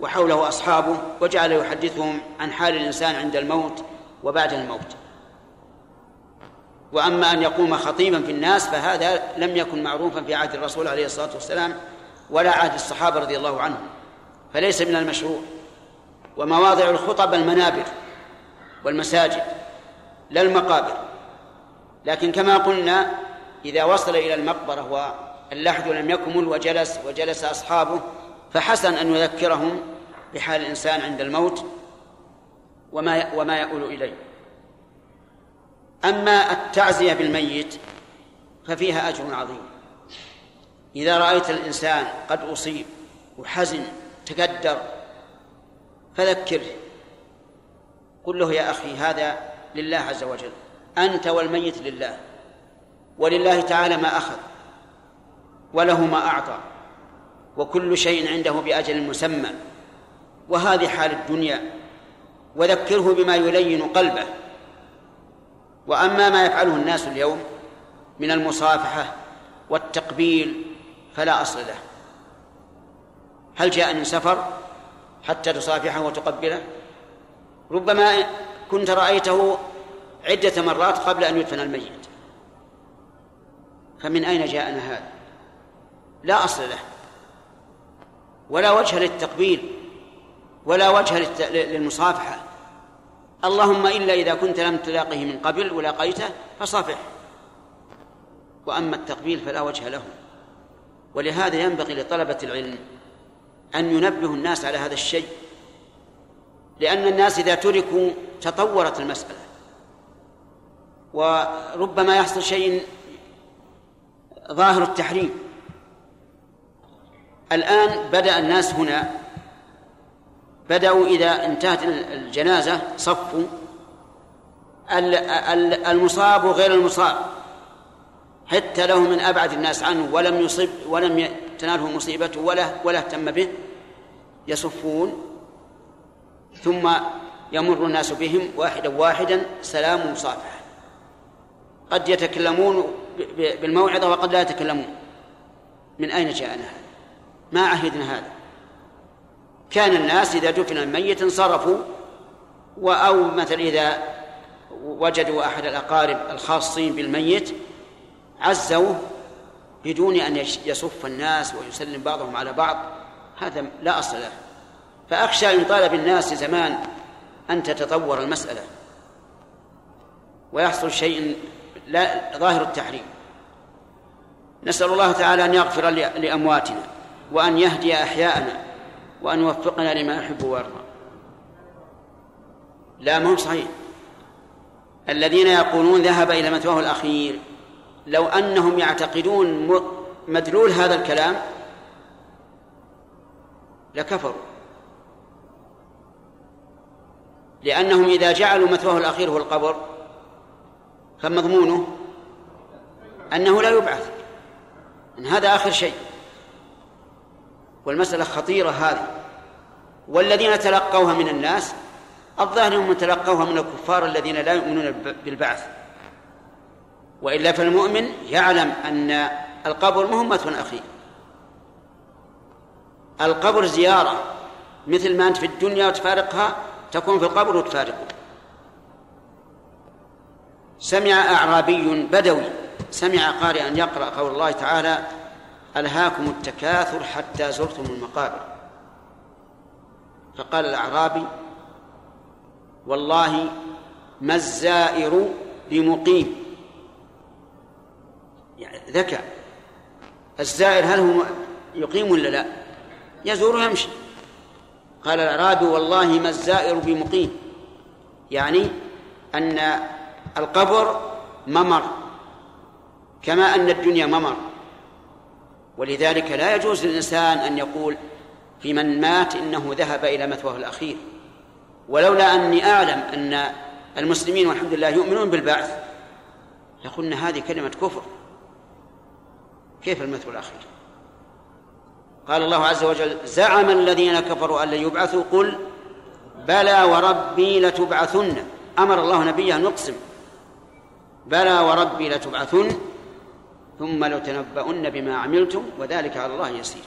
A: وحوله أصحابه وجعل يحدثهم عن حال الإنسان عند الموت وبعد الموت. وأما أن يقوم خطيبا في الناس فهذا لم يكن معروفا في عهد الرسول عليه الصلاة والسلام ولا عهد الصحابة رضي الله عنهم فليس من المشروع. ومواضع الخطب المنابر والمساجد لا المقابر. لكن كما قلنا إذا وصل إلى المقبرة واللحد لم يكمل وجلس وجلس أصحابه فحسن أن يذكرهم بحال الإنسان عند الموت وما وما يؤول إليه. أما التعزية بالميت ففيها أجر عظيم. إذا رأيت الإنسان قد أصيب وحزن تكدر فذكره قل له يا أخي هذا لله عز وجل. أنت والميت لله ولله تعالى ما أخذ وله ما أعطى. وكل شيء عنده بأجل مسمى. وهذه حال الدنيا. وذكره بما يلين قلبه. وأما ما يفعله الناس اليوم من المصافحة والتقبيل فلا أصل له. هل جاء من سفر حتى تصافحه وتقبله؟ ربما كنت رأيته عدة مرات قبل أن يدفن الميت. فمن أين جاءنا هذا؟ لا أصل له. ولا وجه للتقبيل ولا وجه للمصافحة. اللهم إلا إذا كنت لم تلاقه من قبل ولاقيته فصافح. وأما التقبيل فلا وجه له. ولهذا ينبغي لطلبة العلم أن ينبهوا الناس على هذا الشيء لأن الناس إذا تركوا تطورت المسألة. وربما يحصل شيء ظاهر التحريم. الآن بدأ الناس هنا بدأوا إذا انتهت الجنازة صفوا. المصاب وغير المصاب. حتى له من أبعد الناس عنه ولم يصب ولم تناله مصيبته ولا ولا اهتم به. يصفون. ثم يمر الناس بهم واحدا واحدا سلام مصافحة. قد يتكلمون بالموعظة وقد لا يتكلمون. من أين جاءنا هذا؟ ما عهدنا هذا. كان الناس إذا دفن الميت انصرفوا أو مثلا إذا وجدوا أحد الأقارب الخاصين بالميت عزوه بدون أن يصف الناس ويسلم بعضهم على بعض. هذا لا أصل له. فأخشى إن طال بالناس زمان أن تتطور المسألة. ويحصل شيء لا ظاهر التحريم. نسأل الله تعالى أن يغفر لأمواتنا. وأن يهدي أحياءنا وأن يوفقنا لما يحب ويرضى. لا مهم صحيح. الذين يقولون ذهب إلى مثواه الأخير لو أنهم يعتقدون مدلول هذا الكلام لكفروا. لأنهم إذا جعلوا مثواه الأخير هو القبر فمضمونه أنه لا يبعث. إن هذا آخر شيء. والمسألة خطيرة هذه. والذين تلقوها من الناس الظاهر أنهم تلقوها من الكفار الذين لا يؤمنون بالبعث. وإلا فالمؤمن يعلم أن القبر مهمة أخيه القبر زيارة. مثل ما أنت في الدنيا وتفارقها تكون في القبر وتفارقه. سمع أعرابي بدوي سمع قارئا يقرأ قول الله تعالى ألهاكم التكاثر حتى زرتم المقابر. فقال الأعرابي والله ما الزائر بمقيم يعني ذكى. الزائر هل هو يقيم ولا لا؟ يزور ويمشي قال الأعرابي والله ما الزائر بمقيم. يعني أن القبر ممر كما أن الدنيا ممر. ولذلك لا يجوز للإنسان أن يقول في من مات إنه ذهب إلى مثواه الأخير. ولولا أني أعلم أن المسلمين والحمد لله يؤمنون بالبعث لقلنا هذه كلمة كفر. كيف المثوى الأخير؟ قال الله عز وجل زعم الذين كفروا أن لن يبعثوا قل بلى وربي لتبعثن. أمر الله نبيه أن يقسم بلى وربي لتبعثن. ثم لتنبؤن بما عملتم وذلك على الله يسير.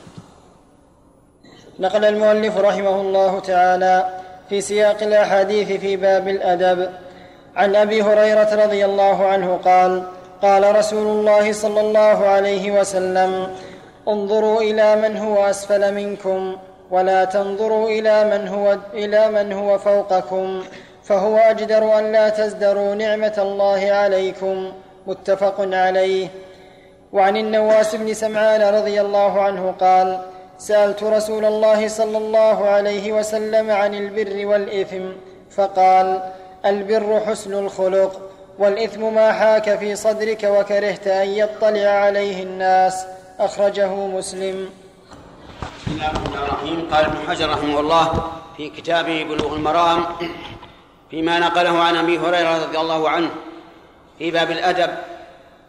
B: نقل المؤلف رحمه الله تعالى في سياق الأحاديث في باب الأدب. عن أبي هريرة رضي الله عنه قال قال رسول الله صلى الله عليه وسلم انظروا إلى من هو أسفل منكم ولا تنظروا إلى من هو إلى من هو فوقكم فهو أجدر أن لا تزدروا نعمة الله عليكم. متفق عليه. وعن النواس بن سمعان رضي الله عنه قال سألت رسول الله صلى الله عليه وسلم عن البر والإثم فقال البر حسن الخلق والإثم ما حاك في صدرك وكرهت أن يطلع عليه الناس. أخرجه مسلم.
A: بسم الله الرحمن الرحيم. قال ابن حجر رحمه الله في كتابه بلوغ المرام فيما نقله عن أبي هريرة رضي الله عنه في باب الأدب.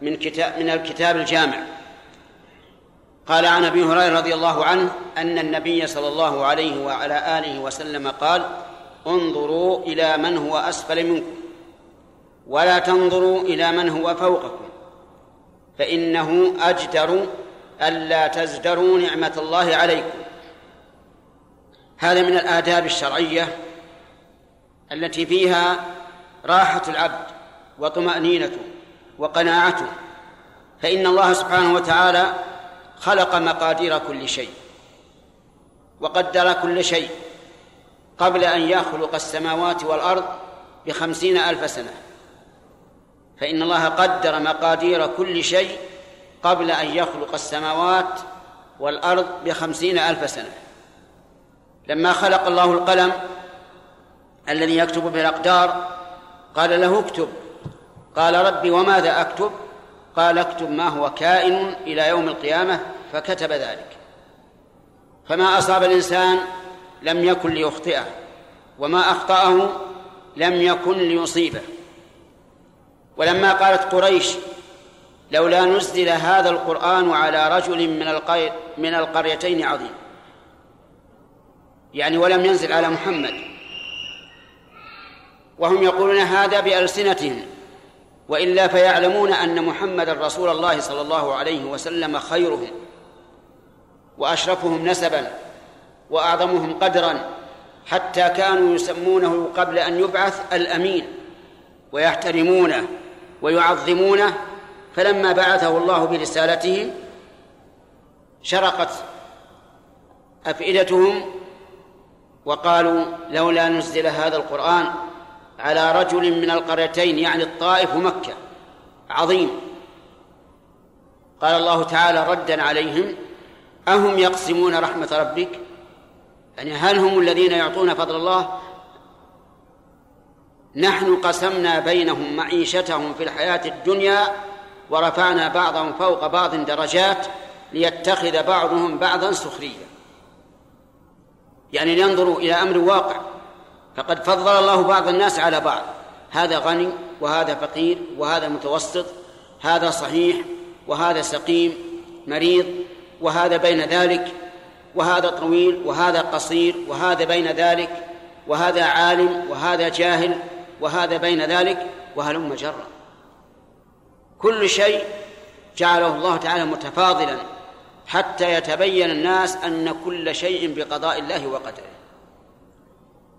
A: من كتاب من الكتاب الجامع. قال عن أبي هريرة رضي الله عنه أن النبي صلى الله عليه وعلى آله وسلم قال انظروا إلى من هو أسفل منكم ولا تنظروا إلى من هو فوقكم فإنه أجدر ألا تزدروا نعمة الله عليكم. هذا من الآداب الشرعية التي فيها راحة العبد وطمأنينته وقناعته فإن الله سبحانه وتعالى خلق مقادير كل شيء وقدر كل شيء قبل أن يخلق السماوات والأرض بخمسين ألف سنة. فإن الله قدر مقادير كل شيء قبل أن يخلق السماوات والأرض بخمسين ألف سنة. لما خلق الله القلم الذي يكتب في الأقدار قال له اكتب. قال ربي وماذا أكتب؟ قال اكتب ما هو كائن إلى يوم القيامة فكتب ذلك. فما أصاب الإنسان لم يكن ليخطئه وما أخطأه لم يكن ليصيبه. ولما قالت قريش لولا نزل هذا القرآن على رجل من من القريتين عظيم. يعني ولم ينزل على محمد. وهم يقولون هذا بألسنتهم. وإلا فيعلمون أن محمد رسول الله صلى الله عليه وسلم خيرهم وأشرفهم نسبا وأعظمهم قدرا حتى كانوا يسمونه قبل أن يبعث الأمين ويحترمونه ويعظمونه. فلما بعثه الله برسالته شرقت أفئدتهم وقالوا لولا نزل هذا القرآن على رجل من القريتين يعني الطائف ومكة عظيم. قال الله تعالى ردا عليهم أهم يقسمون رحمة ربك؟ يعني هل هم الذين يعطون فضل الله؟ نحن قسمنا بينهم معيشتهم في الحياة الدنيا ورفعنا بعضهم فوق بعض درجات ليتخذ بعضهم بعضا سخريا. يعني لينظروا إلى أمر واقع. فقد فضل الله بعض الناس على بعض. هذا غني وهذا فقير وهذا متوسط هذا صحيح وهذا سقيم مريض وهذا بين ذلك وهذا طويل وهذا قصير وهذا بين ذلك وهذا عالم وهذا جاهل وهذا بين ذلك وهلم جرا. كل شيء جعله الله تعالى متفاضلا حتى يتبين الناس أن كل شيء بقضاء الله وقدره.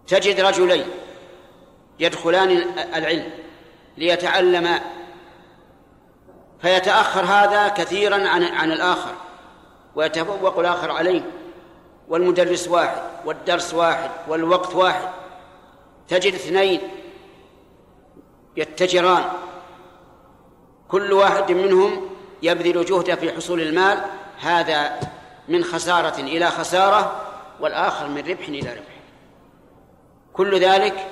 A: تجد رجلين يدخلان العلم ليتعلما فيتأخر هذا كثيرا عن عن الآخر ويتفوق الآخر عليه والمدرس واحد والدرس واحد والوقت واحد. تجد اثنين يتجران. كل واحد منهم يبذل جهده في حصول المال هذا من خسارة إلى خسارة والآخر من ربح إلى ربح. كل ذلك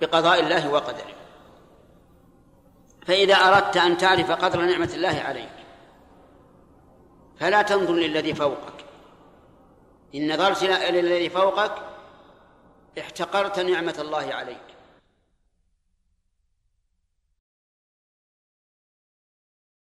A: بقضاء الله وقدره. فإذا أردت أن تعرف قدر نعمة الله عليك فلا تنظر للذي فوقك. إن نظرت للذي فوقك احتقرت نعمة الله عليك.